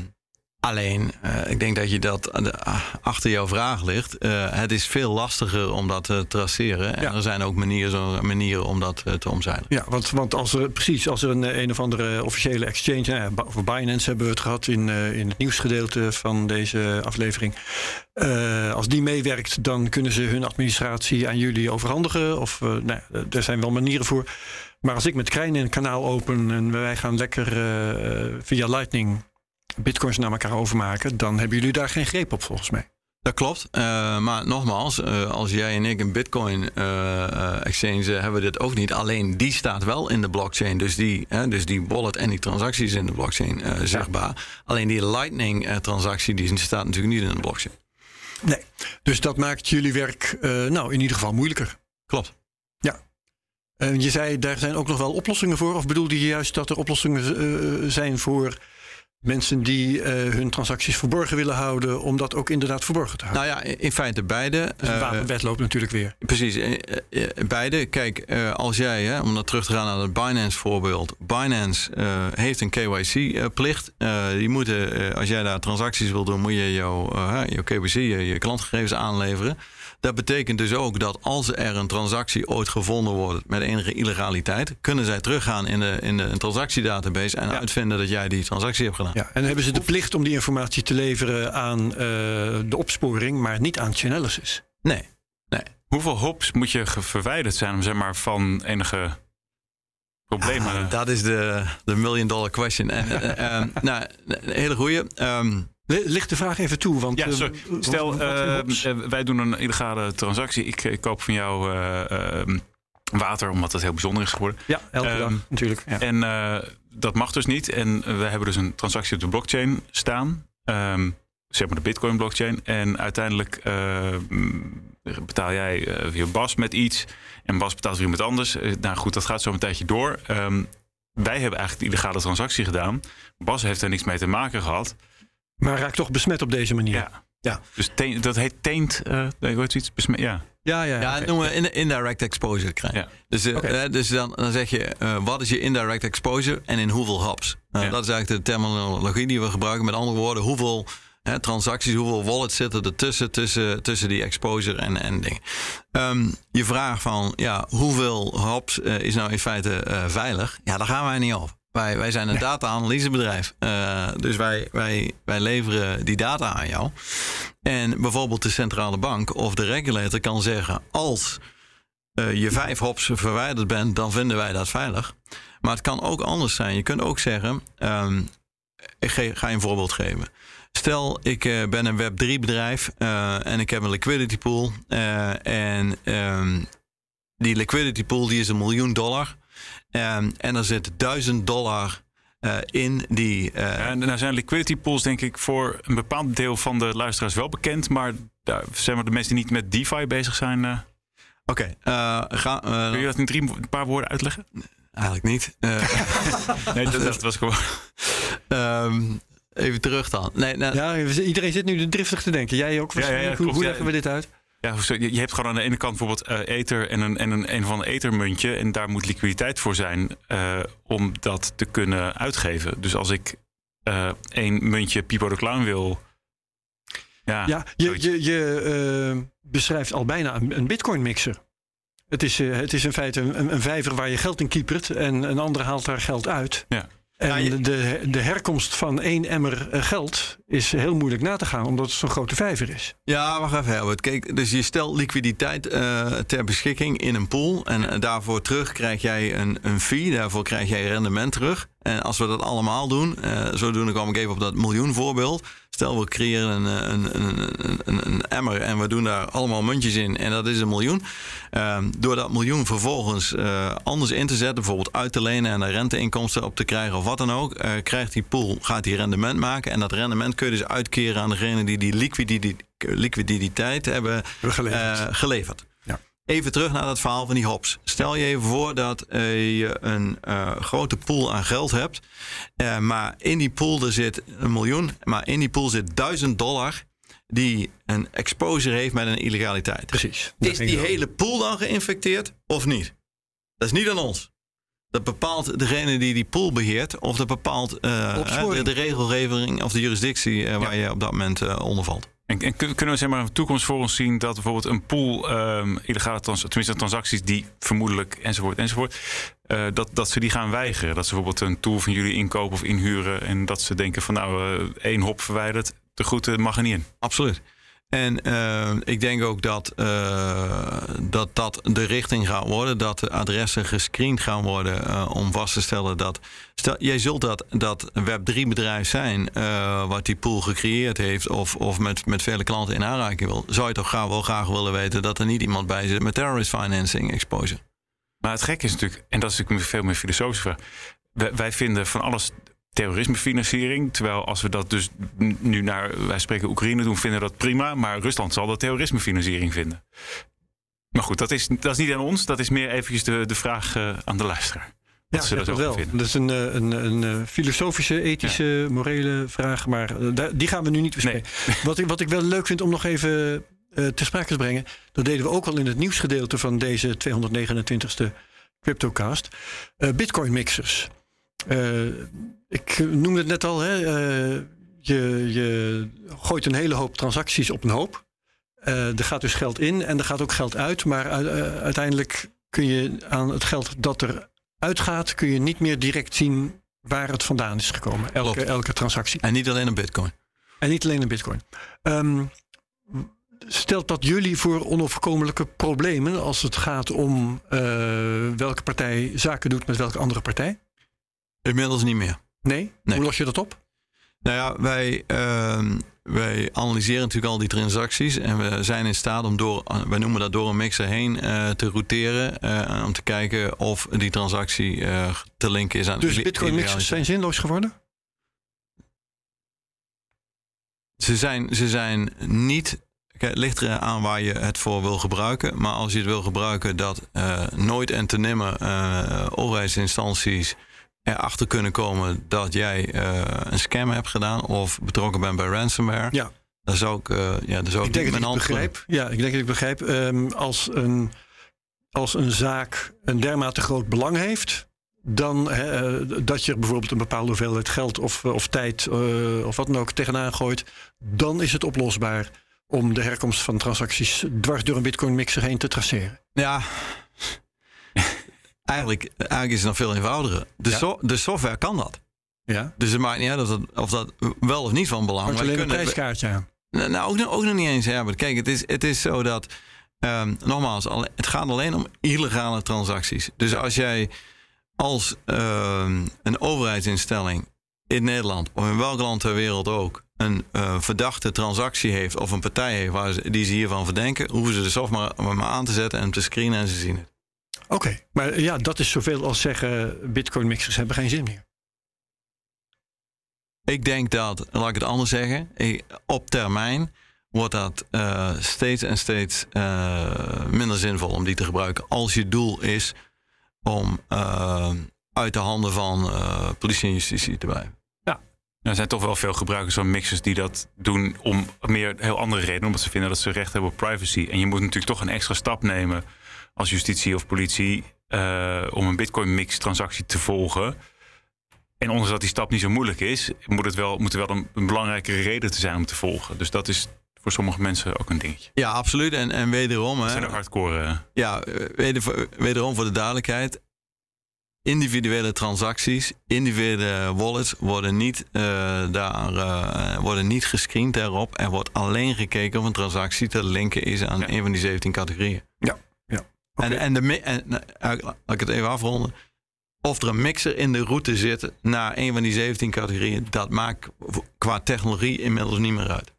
S2: alleen, eh, ik denk dat je dat eh, achter jouw vraag ligt. Eh, het is veel lastiger om dat te traceren. En er zijn ook manieren, manieren om dat eh, te omzeilen.
S1: Ja, want, want als er precies als er een, een of andere officiële exchange, nou ja, Binance hebben we het gehad in, in het nieuwsgedeelte van deze aflevering. Als die meewerkt, dan kunnen ze hun administratie aan jullie overhandigen. Of nou, er zijn wel manieren voor. Maar als ik met Krijn een kanaal open en wij gaan lekker eh, via Lightning bitcoins naar elkaar overmaken, dan hebben jullie daar geen greep op volgens mij.
S2: Dat klopt. Eh, maar nogmaals, eh, als jij en ik een bitcoin exchange eh, hebben we dit ook niet. Alleen die staat wel in de blockchain. Dus die, hè, dus die wallet en die transacties in de blockchain zichtbaar. Alleen die lightning eh, transactie die staat natuurlijk niet in de blockchain.
S1: Nee. Dus dat maakt jullie werk nou in ieder geval moeilijker.
S2: Klopt.
S1: En je zei, daar zijn ook nog wel oplossingen voor. Of bedoelde je juist dat er oplossingen eh, zijn voor mensen die uh, hun transacties verborgen willen houden, om dat ook inderdaad verborgen te houden?
S2: Nou ja, in feite beide.
S1: Dus de wapenwet loopt natuurlijk weer.
S2: Precies, beide. Kijk, als jij, hè, om dat terug te gaan naar het Binance-voorbeeld. Binance heeft een KYC-plicht. die moeten, als jij daar transacties wil doen, moet je jouw, jouw KYC, je, je klantgegevens aanleveren. Dat betekent dus ook dat als er een transactie ooit gevonden wordt met enige illegaliteit, kunnen zij teruggaan in de, in de transactiedatabase en uitvinden dat jij die transactie hebt gedaan.
S1: Ja, en hebben ze de plicht om die informatie te leveren aan uh, de opsporing, maar niet aan Chainalysis?
S2: Nee. nee.
S3: Hoeveel hops moet je verwijderd zijn om zeg maar, van enige problemen?
S2: Ah, dat is de, de million dollar question. En, uh, uh, nou, een hele goede. Um,
S1: Licht de vraag even toe. Want,
S3: ja, sorry. Stel, uh, wij doen een illegale transactie. Ik, ik koop van jou uh, water, omdat het heel bijzonder is geworden.
S1: Ja, elke dag ehm, natuurlijk. Ja.
S3: En dat mag dus niet. En we hebben dus een transactie op de blockchain staan. Um, zeg maar de Bitcoin blockchain. En uiteindelijk betaal jij via Bas met iets. En Bas betaalt weer met anders. nou goed, dat gaat zo een tijdje door. Um, wij hebben eigenlijk de illegale transactie gedaan. Bas heeft er niks mee te maken gehad.
S1: Maar raakt toch besmet op deze manier.
S3: Ja. ja. Dus dat heet teent, uh, weet iets, besmet, ja.
S2: Ja, ja, ja dat noemen we indirect exposure krijgen. Ja. Dus, uh, dus dan, dan zeg je, uh, wat is je indirect exposure en in hoeveel hops? Uh, ja. Dat is eigenlijk de terminologie die we gebruiken. Met andere woorden, hoeveel hè, transacties, hoeveel wallets zitten er tussen, tussen, tussen die exposure en, en dingen. Um, je vraag van, ja, hoeveel hops is nou in feite veilig? Ja, daar gaan wij niet over. Wij, wij zijn een data-analysebedrijf. Uh, dus wij, wij, wij leveren die data aan jou. En bijvoorbeeld de centrale bank of de regulator kan zeggen: als uh, je vijf hops verwijderd bent, dan vinden wij dat veilig. Maar het kan ook anders zijn. Je kunt ook zeggen: um, ik ga je een voorbeeld geven. Stel, ik uh, ben een Web3-bedrijf en ik heb een liquidity pool. en um, die liquidity pool die is een miljoen dollar. Um, en er zit 1000 dollar uh, in die.
S3: Uh... En nou zijn liquidity pools, denk ik, voor een bepaald deel van de luisteraars wel bekend. Maar daar zijn we de mensen die niet met DeFi bezig zijn. Uh...
S2: Oké,
S3: okay, kun je dat in drie een paar woorden uitleggen?
S2: Eigenlijk niet.
S3: nee, dat, dat, was gewoon.
S2: um, even terug dan. Nee,
S1: nou... Ja, iedereen zit nu driftig te denken. Jij ook waarschijnlijk. Ja, ja, hoe, hoe leggen we dit uit?
S3: Ja, je hebt gewoon aan de ene kant bijvoorbeeld uh, ether en een, en een, een van een ethermuntje. En daar moet liquiditeit voor zijn uh, om dat te kunnen uitgeven. Dus als ik uh, één muntje Pipo de Clown wil.
S1: Ja, ja je, je, je beschrijft al bijna een, een bitcoin mixer. Het is, het is in feite een, een vijver waar je geld in kiepert en een andere haalt daar geld uit.
S3: Ja.
S1: En de, de herkomst van één emmer eh, geld is heel moeilijk na te gaan, omdat het zo'n grote vijver is.
S2: Ja, wacht even, Herbert. Kijk, dus je stelt liquiditeit uh, ter beschikking in een pool. En uh, daarvoor terug krijg jij een, een fee, daarvoor krijg jij rendement terug. En als we dat allemaal doen, uh, zodoende kwam ik even op dat miljoen voorbeeld. Stel, we creëren een, een, een, een, een emmer en we doen daar allemaal muntjes in en dat is een miljoen. Uh, door dat miljoen vervolgens anders in te zetten, bijvoorbeeld uit te lenen en daar renteinkomsten op te krijgen of wat dan ook, krijgt die pool, gaat die rendement maken. En dat rendement kun je dus uitkeren aan degene die die liquiditeit, liquiditeit hebben geleverd. geleverd. Even terug naar dat verhaal van die hops. Stel je even voor dat uh, je een uh, grote pool aan geld hebt. Maar in die pool er zit een miljoen. Maar in die pool zit duizend dollar. Die een exposure heeft met een illegaliteit.
S1: Precies.
S2: Is die hele pool dan geïnfecteerd of niet? Dat is niet aan ons. Dat bepaalt degene die die pool beheert. Of dat bepaalt de, de, regelgeving of de juridictie waar je op dat moment onder valt.
S3: En, en, kunnen we zeg maar, een toekomst voor ons zien dat bijvoorbeeld een pool um, illegale trans tenminste transacties die vermoedelijk enzovoort enzovoort, uh, dat, dat ze die gaan weigeren? Dat ze bijvoorbeeld een tool van jullie inkopen of inhuren en dat ze denken van nou uh, één hop verwijderd, de groete mag er niet in.
S2: Absoluut. En uh, ik denk ook dat, uh, dat dat de richting gaat worden. Dat de adressen gescreend gaan worden uh, om vast te stellen dat. Stel, jij zult dat, dat Web3-bedrijf zijn wat die pool gecreëerd heeft. Of, of met, met vele klanten in aanraking wil. Zou je toch graag, wel graag willen weten dat er niet iemand bij zit met terrorist financing exposure.
S3: Maar het gekke is natuurlijk, en dat is natuurlijk veel meer filosofische vraag. Wij vinden van alles terrorismefinanciering. Terwijl als we dat dus nu naar, wij spreken Oekraïne doen, vinden dat prima. Maar Rusland zal dat terrorismefinanciering vinden. Maar goed, dat is, dat is niet aan ons. Dat is meer eventjes de, de vraag uh, aan de luisteraar. Ze
S1: ja,
S3: zo
S1: dat wel.
S3: vinden.
S1: Dat is een, eh, een, een, eh, filosofische, ethische, morele vraag. Maar eh, daar- die gaan we nu niet bespreken. Wat, ik, wat ik wel leuk vind om nog even eh ter sprake te brengen. Dat deden we ook al in het nieuwsgedeelte van deze 229ste CryptoCast. Eh, Bitcoin mixers. Eh, ik noemde het net al. Hè, eh, je, je gooit een hele hoop transacties op een hoop. Eh, er gaat dus geld in en er gaat ook geld uit. Maar eh, uiteindelijk kun je aan het geld dat er uitgaat... kun je niet meer direct zien waar het vandaan is gekomen. Elke,
S2: Klopt.
S1: elke transactie.
S2: En niet alleen op Bitcoin.
S1: En niet alleen in bitcoin. Ehm, stelt dat jullie voor onoverkomelijke problemen... als het gaat om welke partij zaken doet met welke andere partij?
S2: Inmiddels niet meer.
S1: Nee?
S2: Nee.
S1: Hoe los je dat op?
S2: Nou ja, wij, ehm, wij analyseren natuurlijk al die transacties. En we zijn in staat om door, wij noemen dat door een mixer heen eh, te routeren. eh, om te kijken of die transactie eh, te linken is aan
S1: Dus bitcoin mixers zijn zinloos geworden?
S2: Ze zijn, ze zijn niet. Kijk, het ligt er aan waar je het voor wil gebruiken. Maar als je het wil gebruiken dat eh, nooit en te nimmer eh, overheidsinstanties erachter kunnen komen dat jij eh, een scam hebt gedaan of betrokken bent bij ransomware.
S1: Ja.
S2: Dan zou ik, eh, ja, dan zou
S1: Ik
S2: ik,
S1: denk dat ik begrijp. Ja, ik denk dat ik begrijp. Ehm, als, een, als een zaak een dermate groot belang heeft... dan eh, dat je bijvoorbeeld een bepaalde hoeveelheid geld of, of tijd... of wat dan ook tegenaan gooit... dan is het oplosbaar om de herkomst van transacties... dwars door een bitcoin mixer heen te traceren.
S2: Ja. Eigenlijk, eigenlijk is het nog veel eenvoudiger. De,
S1: Ja.
S2: so- de software kan dat.
S1: Ja,
S2: Dus het maakt niet uit of dat, of dat wel of niet van belang Wij
S1: alleen een prijskaartje aan.
S2: Nou, nou, ook, nog- ook nog niet eens, Herbert. Kijk, het is, het is zo dat... ehm, nogmaals, het gaat alleen om illegale transacties. Dus als jij als ehm, een overheidsinstelling in Nederland... of in welk land ter wereld ook... een eh, verdachte transactie heeft of een partij heeft... Waar ze, die ze hiervan verdenken... hoeven ze de software maar, maar aan te zetten en te screenen en ze zien het.
S1: Oké, maar ja, dat is zoveel als zeggen... bitcoin mixers hebben geen zin meer.
S2: Ik denk dat, laat ik het anders zeggen, op termijn wordt dat eh, steeds en steeds eh, minder zinvol om die te gebruiken. Als je doel is om eh, uit de handen van eh, politie en justitie te blijven.
S3: Er zijn toch wel veel gebruikers van mixers die dat doen om meer heel andere redenen. Omdat ze vinden dat ze recht hebben op privacy. En je moet natuurlijk toch een extra stap nemen als justitie of politie eh, om een bitcoin mix transactie te volgen. En ondanks dat die stap niet zo moeilijk is, moet het wel, moet er wel een, een belangrijkere reden te zijn om te volgen. Dus dat is voor sommige mensen ook een dingetje.
S2: Ja, absoluut. En, en wederom,
S3: Dat zijn ook hardcore. eh,
S2: ja, weder- wederom voor de duidelijkheid. Individuele transacties, individuele wallets worden niet, eh, daar, worden niet gescreend daarop. Er wordt alleen gekeken of een transactie te linken is aan
S3: Ja.
S2: een van die 17 categorieën. En, en, de, en nou, laat ik het even afronden. Of er een mixer in de route zit naar een van die 17 categorieën, dat maakt qua technologie inmiddels niet meer uit.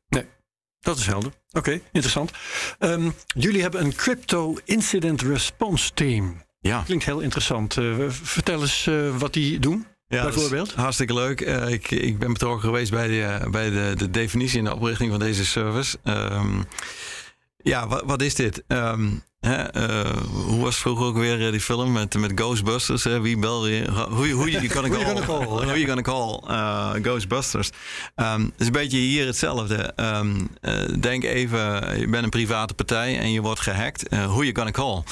S1: Dat is helder. Oké, interessant. Ehm, jullie hebben een Crypto Incident Response Team.
S2: Ja,
S1: Klinkt heel interessant. Eh, vertel eens eh, wat die doen.
S2: Ja,
S1: Bijvoorbeeld?
S2: hartstikke leuk. Eh, ik, ik ben betrokken geweest bij, de, bij de, de definitie en de oprichting van deze service. Ehm, ja, wat, wat is dit? Ehm, hè, eh, hoe was vroeger ook weer eh, die film met, met Ghostbusters? Hè? Wie bel je? Hoe hoe je
S1: Who you
S2: call?
S1: ja.
S2: Who you gonna call? Ghostbusters. Ehm, Het is een beetje hier hetzelfde. Ehm, eh, denk even, je bent een private partij en je wordt gehackt. Eh who you gonna call?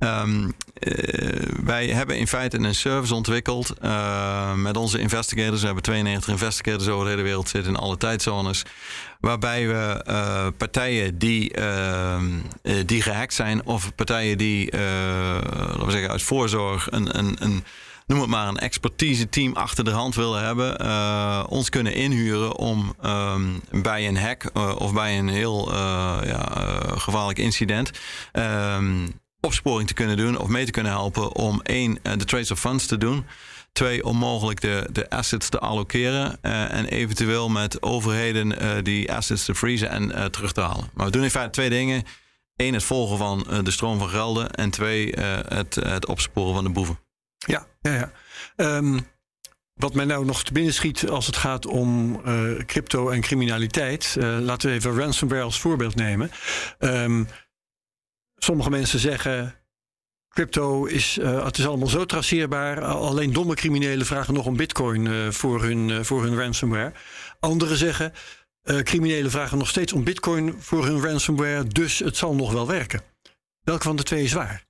S2: Ehm, eh, wij hebben in feite een service ontwikkeld eh, met onze investigators. We hebben 92 investigators over de hele wereld zitten in alle tijdzones. Waarbij we eh, partijen die, ehm, eh, die gehackt zijn of partijen die, laten we zeggen, uit voorzorg een, een, een noem het maar een expertise team achter de hand willen hebben, ons kunnen inhuren om ehm, bij een hack of bij een heel ja, gevaarlijk incident opsporing te kunnen doen of mee te kunnen helpen om één, eh, de trace of funds te doen. Twee, om mogelijk de, de assets te allokeren. eh, en eventueel met overheden eh, die assets te freezen en terug te halen. Maar we doen in feite twee dingen. Eén, het volgen van de stroom van gelden. En twee, het, het opsporen van de boeven.
S1: Ja, ja, ja. Ehm, wat mij nou nog te binnen schiet als het gaat om crypto en criminaliteit. laten we even ransomware als voorbeeld nemen. Ehm, sommige mensen zeggen. crypto is, uh, het is allemaal zo traceerbaar. Alleen domme criminelen vragen nog om bitcoin uh, voor, hun, uh, voor hun ransomware. Anderen zeggen, criminelen vragen nog steeds om bitcoin voor hun ransomware, dus het zal nog wel werken. Welke van de twee is waar?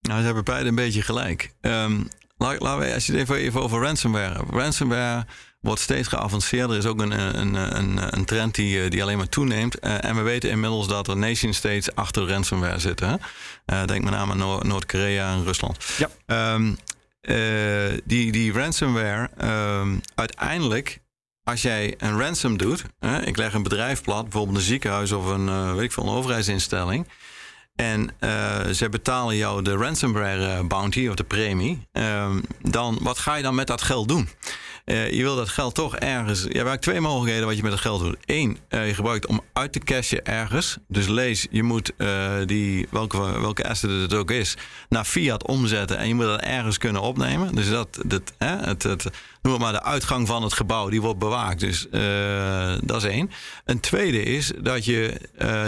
S2: Nou, ze hebben beide een beetje gelijk. Um, laten we, als je het even over ransomware. Ransomware wordt steeds geavanceerder. Er is ook een, een, een, een trend die, die alleen maar toeneemt. Uh, en we weten inmiddels dat er nation states achter ransomware zitten. Uh, denk met name aan Noord- Noord-Korea en Rusland.
S1: Ja.
S2: Um, uh, die, die ransomware, um, uiteindelijk, als jij een ransom doet, ik leg een bedrijf plat, bijvoorbeeld een ziekenhuis of een, weet ik veel, een overheidsinstelling. En uh, ze betalen jou de ransomware bounty of de premie. Uh, dan, wat ga je dan met dat geld doen? Uh, je wil dat geld toch ergens. Je hebt twee mogelijkheden wat je met dat geld doet. Eén, uh, je gebruikt om uit te cashen ergens. Dus lees, je moet uh, die, welke, welke asset het ook is, naar fiat omzetten. En je moet dat ergens kunnen opnemen. Dus dat, dat hè, het, het, noem het maar de uitgang van het gebouw, die wordt bewaakt. Dus dat is één. Een tweede is dat je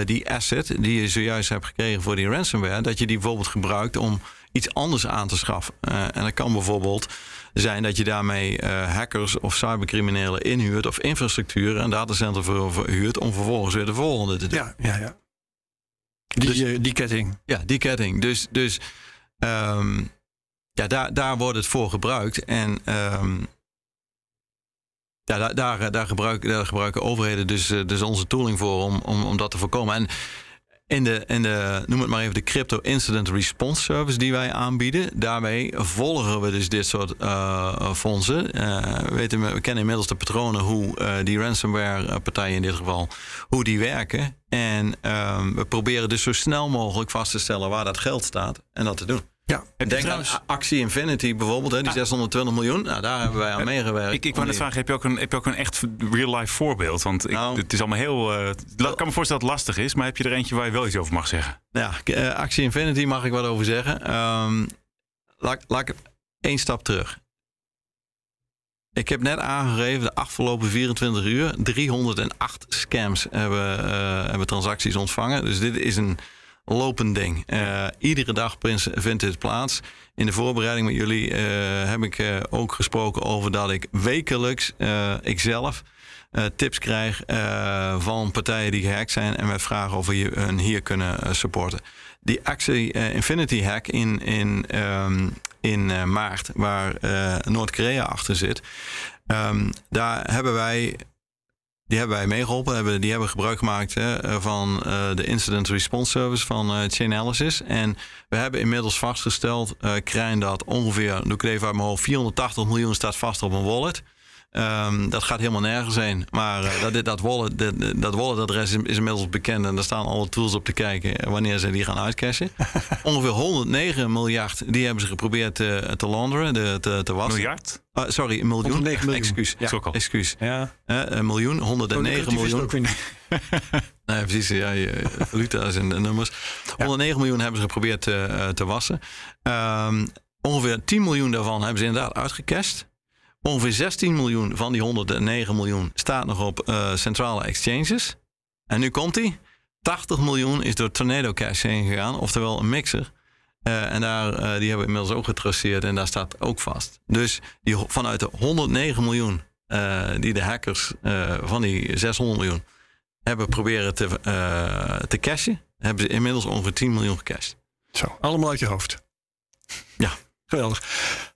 S2: die asset die je zojuist hebt gekregen voor die ransomware, dat je die bijvoorbeeld gebruikt om iets anders aan te schaffen. en dat kan bijvoorbeeld zijn dat je daarmee uh, hackers of cybercriminelen inhuurt of infrastructuur en datacenter verhuurt om vervolgens weer de volgende te doen.
S1: Ja, ja, ja. Die, dus, uh, die ketting.
S2: Ja, die ketting. Dus, dus um, ja, daar, daar wordt het voor gebruikt. En um, ja, daar, daar, daar, gebruiken, daar gebruiken overheden dus, dus onze tooling voor om, om, om dat te voorkomen. En in de, de, noem het maar even, de Crypto Incident Response Service die wij aanbieden. Daarmee volgen we dus dit soort uh, fondsen. We, weten, we kennen inmiddels de patronen hoe uh, die ransomware partijen in dit geval, hoe die werken. En we proberen dus zo snel mogelijk vast te stellen waar dat geld staat en dat te doen.
S1: Ja,
S2: Denk trouwens... aan Actie Infinity bijvoorbeeld, hè, die 620 miljoen. Nou, daar hebben wij aan meegewerkt.
S3: Ik, ik wou net vragen, heb je, ook een, heb je ook een echt real-life voorbeeld? Want ik, nou, het is allemaal heel... Uh, ik kan me voorstellen dat het lastig is, maar heb je er eentje waar je wel iets over mag zeggen?
S2: Ja, uh, Actie Infinity mag ik wat over zeggen. Um, laat, laat ik één stap terug. Ik heb net aangegeven, de afgelopen 24 uur, 308 scams hebben, uh, hebben transacties ontvangen. Dus dit is een lopend ding. Uh, iedere dag vindt dit plaats. In de voorbereiding met jullie uh, heb ik uh, ook gesproken over dat ik wekelijks, ikzelf, tips krijg van partijen die gehackt zijn en met vragen of we hun hier kunnen supporten. Die Axie Infinity hack in, in, um, in maart, waar Noord-Korea achter zit, um, daar hebben wij die hebben wij meegeholpen. Hebben, die hebben gebruik gemaakt van uh, de Incident Response Service van uh, Chainalysis. En we hebben inmiddels vastgesteld, uh, Krijn, dat ongeveer, doe ik het even uit mijn hoofd, 480 miljoen staat vast op een wallet. Um, dat gaat helemaal nergens heen. Maar uh, dat, dat, wallet, dat, dat walletadres is, is, inmiddels bekend en daar staan alle tools op te kijken wanneer ze die gaan uitcashen. Ongeveer 109 miljard, die hebben ze geprobeerd te, te launderen, de, te, te wassen.
S3: Miljard?
S2: Uh, sorry, een miljoen.
S1: 109 miljoen.
S2: Excuus.
S1: Ja.
S2: Excuus.
S1: Ja.
S2: Uh, een miljoen, 109
S1: oh,
S2: miljoen.
S1: Ook weer niet.
S2: nee, precies. Ja, je, valuta's en de nummers. 109 miljoen hebben ze geprobeerd te, te wassen. Um, ongeveer 10 miljoen daarvan hebben ze inderdaad uitgecashed. Ongeveer 16 miljoen van die 109 miljoen staat nog op uh, centrale exchanges. En nu komt hij. 80 miljoen is door Tornado Cash heen gegaan, oftewel een mixer. Uh, en daar, uh, die hebben we inmiddels ook getraceerd en daar staat ook vast. Dus die, vanuit de 109 miljoen die de hackers van die 600 miljoen hebben proberen te, te cashen, hebben ze inmiddels ongeveer 10 miljoen gecashed.
S1: Zo, allemaal uit je hoofd.
S2: Ja.
S1: Geweldig.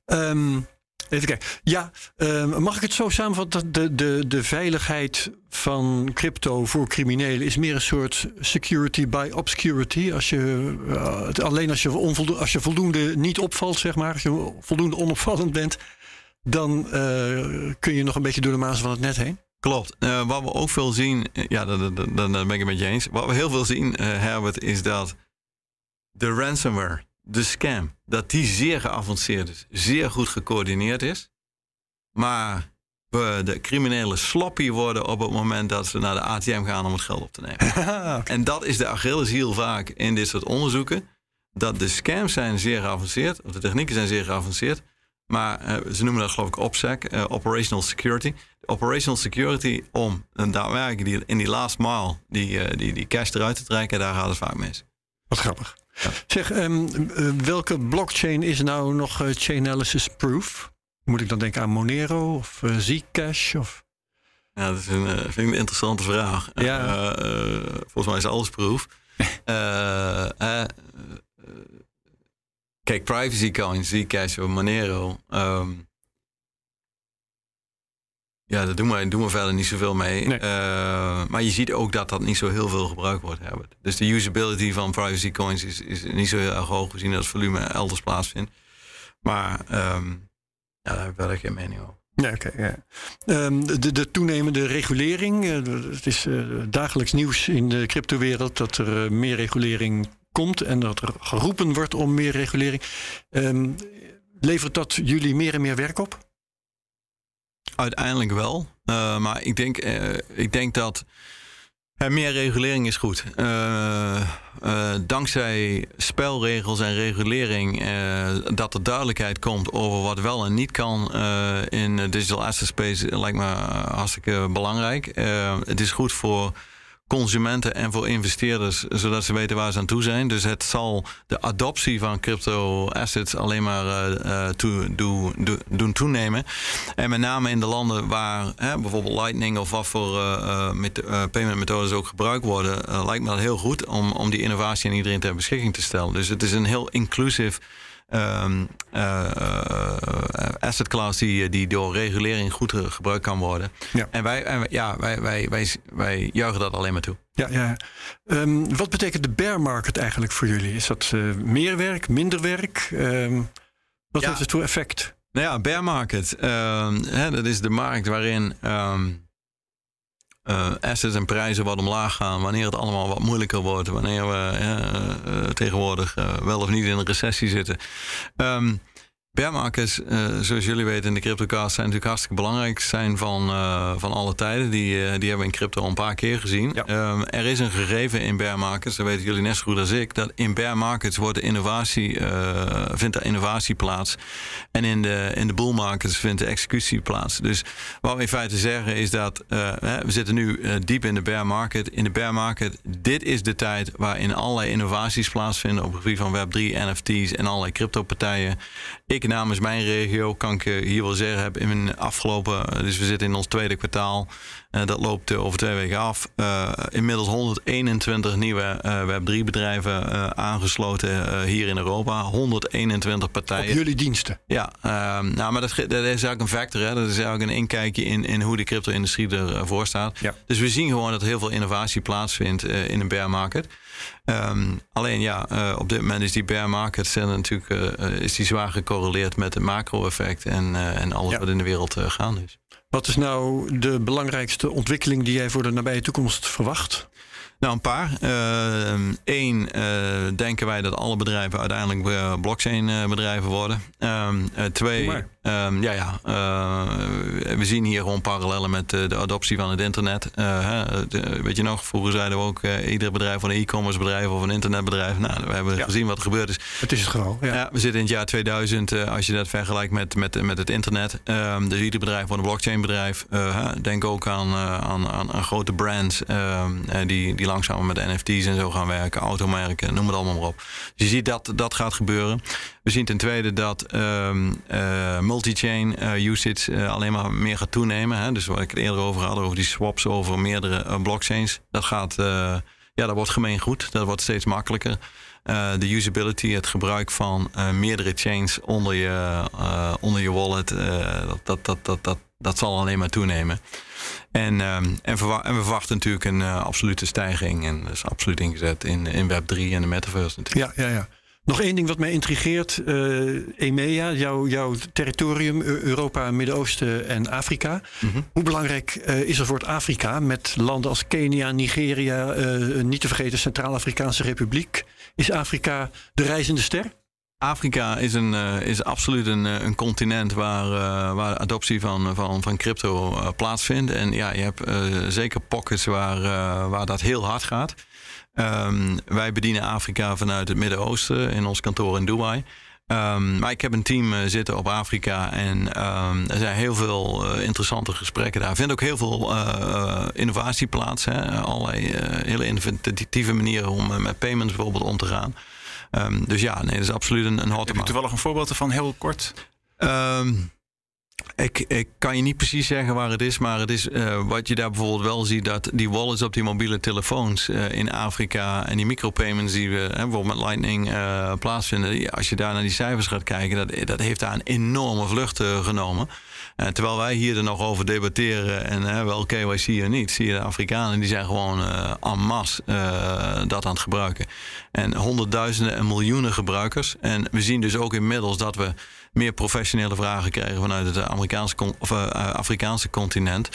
S1: Um, Even kijken. Ja, uh, mag ik het zo samenvatten? De, de, de veiligheid van crypto voor criminelen is meer een soort security by obscurity. Als je, uh, alleen als je, onvoldoende, als je voldoende niet opvalt, zeg maar, als je voldoende onopvallend bent, dan uh, kun je nog een beetje door de mazen van het net heen.
S2: Klopt. Uh, wat we ook veel zien, ja, dat ben ik het met je eens. Wat we heel veel zien, Herbert, is dat de ransomware de scam, dat die zeer geavanceerd is, zeer goed gecoördineerd is. Maar we de criminelen sloppy worden op het moment dat ze naar de ATM gaan om het geld op te nemen. okay. En dat is de Achilleshiel vaak in dit soort onderzoeken. Dat de scams zijn zeer geavanceerd, of de technieken zijn zeer geavanceerd. Maar uh, ze noemen dat geloof ik OPSEC, uh, Operational Security. De operational Security om een daadwerkelijk die, in die last mile die, uh, die, die cash eruit te trekken, daar gaat het vaak mis.
S1: Wat grappig. Zeg, um, welke blockchain is nou nog uh, Chainalysis proof? Moet ik dan denken aan Monero of uh, Zcash? Of?
S2: Ja, dat is een, vind ik een interessante vraag. Ja. volgens mij is alles proof. kijk, privacy coins, Zcash of Monero. Um, ja, daar doen we, doen we verder niet zoveel mee. Uh, maar je ziet ook dat dat niet zo heel veel gebruikt wordt. Hebben. Dus de usability van privacy coins is, is niet zo heel erg hoog gezien dat het volume elders plaatsvindt. Maar um, ja, daar heb ik verder geen mening over.
S1: Ja, oké. ja. um, de, de, toenemende regulering. Uh, het is uh, dagelijks nieuws in de cryptowereld dat er meer regulering komt en dat er geroepen wordt om meer regulering. Um, levert dat jullie meer en meer werk op?
S2: Uiteindelijk wel. Uh, maar ik denk, uh, ik denk dat meer regulering is goed. dankzij spelregels en regulering dat er duidelijkheid komt over wat wel en niet kan in digital asset space lijkt me hartstikke belangrijk. het is goed voor consumenten en voor investeerders, zodat ze weten waar ze aan toe zijn. Dus het zal de adoptie van crypto assets alleen maar uh, do, do, doen toenemen. En met name in de landen waar hè, bijvoorbeeld Lightning of wat voor uh, met, payment methodes ook gebruikt worden, lijkt me dat heel goed om, om die innovatie aan iedereen ter beschikking te stellen. Dus het is een heel inclusief um, uh, asset class die, die door regulering goed gebruikt kan worden. Ja. En wij, en ja, wij, wij, wij, wij juichen dat alleen maar toe.
S1: Ja, ja. Um, wat betekent de bear market eigenlijk voor jullie? Is dat uh, meer werk, minder werk? Um, wat ja. heeft het voor effect?
S2: Nou ja, bear market. Hè, dat is de markt waarin uh, assets en prijzen wat omlaag gaan, wanneer het allemaal wat moeilijker wordt, wanneer we uh, tegenwoordig wel of niet in een recessie zitten. Um, Bear markets, uh, zoals jullie weten in de CryptoCast, zijn natuurlijk hartstikke belangrijk. Zijn van, uh, van alle tijden. Die, uh, die hebben we in crypto al een paar keer gezien. Ja. Um, er is een gegeven in bear markets, dat weten jullie net zo goed als ik, dat in bear markets wordt de innovatie, vindt de innovatie plaats. En in de, in de bull markets vindt de executie plaats. Dus wat we in feite zeggen is dat we zitten nu diep in de bear market. In de bear market, dit is de tijd waarin allerlei innovaties plaatsvinden op het gebied van Web3, NFT's en allerlei crypto-partijen. Ik namens mijn regio kan ik eh, hier wel zeggen, heb in mijn afgelopen, eh, dus we zitten in ons tweede kwartaal, uh, dat loopt over twee weken af. Uh, inmiddels 121 nieuwe Web3 bedrijven aangesloten hier in Europa. 121 partijen.
S1: Op jullie diensten?
S2: Ja, ehm, nou, maar dat, dat, is eigenlijk een factor. Hè? Dat is eigenlijk een inkijkje in, in hoe de crypto-industrie ervoor staat. Ja. Dus we zien gewoon dat er heel veel innovatie plaatsvindt in een bear market. Um, alleen ja, uh, op dit moment is die bear market natuurlijk uh, is die zwaar gecorreleerd met het macro-effect en, uh, en alles ja. wat in de wereld gaande is.
S1: Wat is nou de belangrijkste ontwikkeling die jij voor de nabije toekomst verwacht?
S2: Nou, een paar. Eén, uh, uh, denken wij dat alle bedrijven uiteindelijk uh, blockchain bedrijven worden. twee, Um, ja, ja. Uh, we zien hier gewoon parallellen met uh, de adoptie van het internet. Uh, de, weet je nog, vroeger zeiden we ook ieder bedrijf van een e-commerce bedrijf of een internetbedrijf. Nou, we hebben ja. gezien wat er gebeurd is.
S1: Het is het gewoon. Ja.
S2: ja. we zitten in het jaar 2000, als je dat vergelijkt met, met, met het internet. Um, dus ieder bedrijf wordt een blockchain bedrijf. denk ook aan, aan, aan, aan, grote brands ehm, die, die langzamer met NFT's en zo gaan werken. Automerken, noem het allemaal maar op. Dus je ziet dat dat gaat gebeuren. We zien ten tweede dat um, multi-chain uh, usage uh, alleen maar meer gaat toenemen. Hè? Dus waar ik het eerder over had, over die swaps over meerdere blockchains. Dat gaat, ja, dat wordt gemeen goed. Dat wordt steeds makkelijker. de usability, het gebruik van meerdere chains onder je, onder je wallet, dat, dat, dat, dat, dat, dat zal alleen maar toenemen. En, um, en, en, we verwachten natuurlijk een absolute stijging. En dat is absoluut ingezet in, in Web3 en de metaverse natuurlijk.
S1: Ja, ja, ja. Nog één ding wat mij intrigeert. Uh, EMEA, jouw, jouw territorium, Europa, Midden-Oosten en Afrika. Mhm. Hoe belangrijk uh, is er voor het Afrika met landen als Kenia, Nigeria, uh, niet te vergeten Centraal-Afrikaanse Republiek? Is Afrika de reizende ster?
S2: Afrika is, een, is absoluut een, een continent waar, waar de adoptie van, van, van crypto plaatsvindt. En ja, je hebt zeker pockets waar, waar dat heel hard gaat. Um, wij bedienen Afrika vanuit het Midden-Oosten in ons kantoor in Dubai. Um, maar ik heb een team zitten op Afrika en um, er zijn heel veel interessante gesprekken daar. Er vindt ook heel veel innovatie plaats. Hè? Allerlei hele innovatieve manieren om met payments bijvoorbeeld om te gaan. Ehm, dus ja, nee, dat is absoluut een, een hot
S3: Heb je toevallig een voorbeeld ervan, heel kort?
S2: Ehm, ik, ik kan je niet precies zeggen waar het is, maar het is uh, wat je daar bijvoorbeeld wel ziet, dat die wallets op die mobiele telefoons uh, in Afrika en die micropayments die we hè, bijvoorbeeld met Lightning uh, plaatsvinden, als je daar naar die cijfers gaat kijken, dat, dat heeft daar een enorme vlucht genomen. Terwijl wij hier er nog over debatteren en wel KYC en niet, zie je de Afrikanen die zijn gewoon en masse dat aan het gebruiken. En honderdduizenden en miljoenen gebruikers. En we zien dus ook inmiddels dat we meer professionele vragen krijgen vanuit het Amerikaanse of, Afrikaanse continent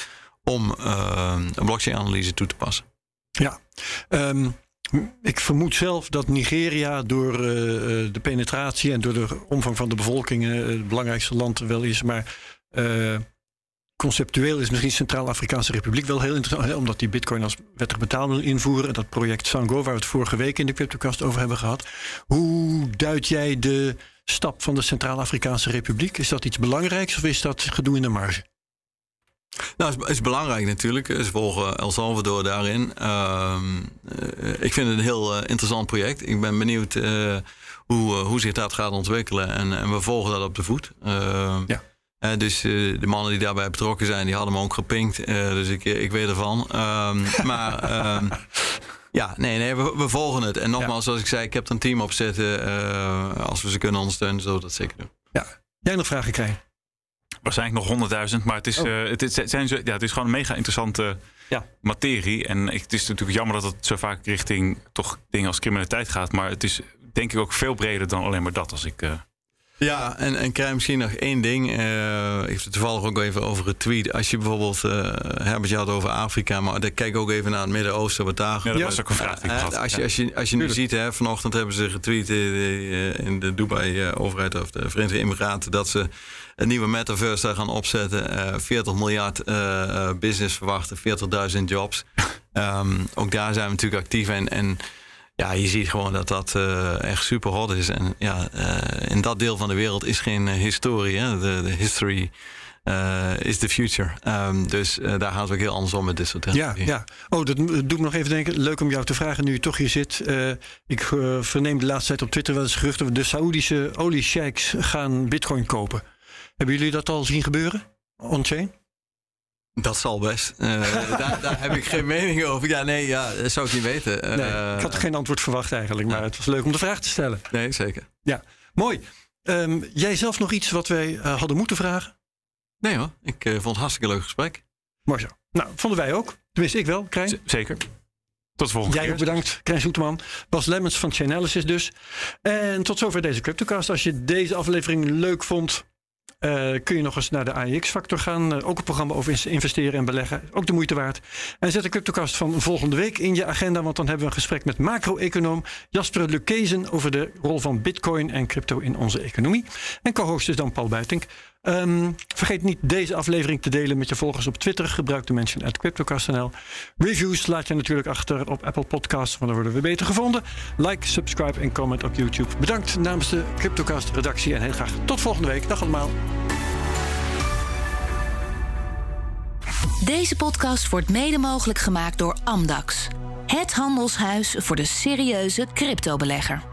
S2: om een blockchain-analyse toe te passen.
S1: Ja, um, ik vermoed zelf dat Nigeria door de penetratie en door de omvang van de bevolking het belangrijkste land wel is. Maar conceptueel is misschien Centraal-Afrikaanse Republiek wel heel interessant, hè, omdat die bitcoin als wettig betaalmiddel invoeren. En dat project Sango, waar we het vorige week in de CryptoCast over hebben gehad. Hoe duid jij de stap van de Centraal-Afrikaanse Republiek? Is dat iets belangrijks of is dat gedoe in de marge?
S2: Nou, het is, is belangrijk natuurlijk. Ze volgen El Salvador daarin. Uh, ik vind het een heel uh, interessant project. Ik ben benieuwd uh, hoe, hoe zich dat gaat ontwikkelen. En, en we volgen dat op de voet. Ehm, ja. Uh, dus uh, de mannen die daarbij betrokken zijn, die hadden me ook gepinkt. Uh, dus ik, ik weet ervan. Um, maar um, ja, nee, nee we, we, volgen het. En nogmaals, ja. zoals ik zei, ik heb er een team op zitten. als we ze kunnen ondersteunen, zullen we dat zeker doen.
S1: Ja, jij nog vragen krijgen?
S3: Waarschijnlijk nog honderdduizend, maar het is, oh. het, is, zijn zo, ja, het is gewoon een mega interessante ja. materie. En het is natuurlijk jammer dat het zo vaak richting toch dingen als criminaliteit gaat. Maar het is denk ik ook veel breder dan alleen maar dat als ik
S2: ja, en, en krijg misschien nog één ding. Uh, ik heb het toevallig ook even over het tweet. Als je bijvoorbeeld, uh, Herbert, je had over Afrika, maar kijk ook even naar het Midden-Oosten, wat daar...
S3: Ja, dat was ook een vraag die ik had.
S2: Als je, als je, als je nu ziet, hè, vanochtend hebben ze getweet in de Dubai-overheid of de Verenigde Emiraten, dat ze een nieuwe metaverse daar gaan opzetten. Uh, 40 miljard business verwachten, 40.000 jobs. um, ook daar zijn we natuurlijk actief en... en ja, je ziet gewoon dat dat uh, echt super hot is. En ja, uh, in dat deel van de wereld is geen uh, historie. Hè? De, de history is the future. Um, dus daar gaat het ook heel anders om met dit soort.
S1: Ja, ja. Oh, dat doet me nog even denken. Leuk om jou te vragen nu je toch hier zit. ik verneem de laatste tijd op Twitter wel eens geruchten... de Saoedische oliesheiks gaan bitcoin kopen. Hebben jullie dat al zien gebeuren? On-chain?
S2: Dat zal best. Uh, daar, daar, heb ik geen mening over. Ja, nee, ja, dat zou ik niet weten.
S1: Uh, nee, ik had geen antwoord verwacht eigenlijk, maar het was leuk om de vraag te stellen.
S2: Nee, zeker.
S1: Ja, mooi. Um, jij zelf nog iets wat wij uh, hadden moeten vragen?
S2: Nee hoor, ik vond het hartstikke leuk gesprek.
S1: Mooi zo. Nou, vonden wij ook. Tenminste, ik wel, Krijn. Z
S3: zeker. Tot de volgende
S1: Jij
S3: keer.
S1: ook bedankt, Krijn Soeterman. Bas Lemmens van Chainalysis dus. En tot zover deze CryptoCast. Als je deze aflevering leuk vond... Uh, kun je nog eens naar de AIX-factor gaan. Uh, ook een programma over investeren en beleggen. Ook de moeite waard. En zet de CryptoCast van volgende week in je agenda. Want dan hebben we een gesprek met macro-econoom Jasper Lukezen over de rol van bitcoin en crypto in onze economie. En co-host is dan Paul Buitink. Um, vergeet niet deze aflevering te delen met je volgers op Twitter. Gebruik de mention at CryptoCast.nl. Reviews laat je natuurlijk achter op Apple Podcasts, want dan worden we beter gevonden. Like, subscribe en comment op YouTube. Bedankt namens de CryptoCast redactie en heel graag tot volgende week. Dag allemaal.
S4: Deze podcast wordt mede mogelijk gemaakt door Amdax. Het handelshuis voor de serieuze cryptobelegger.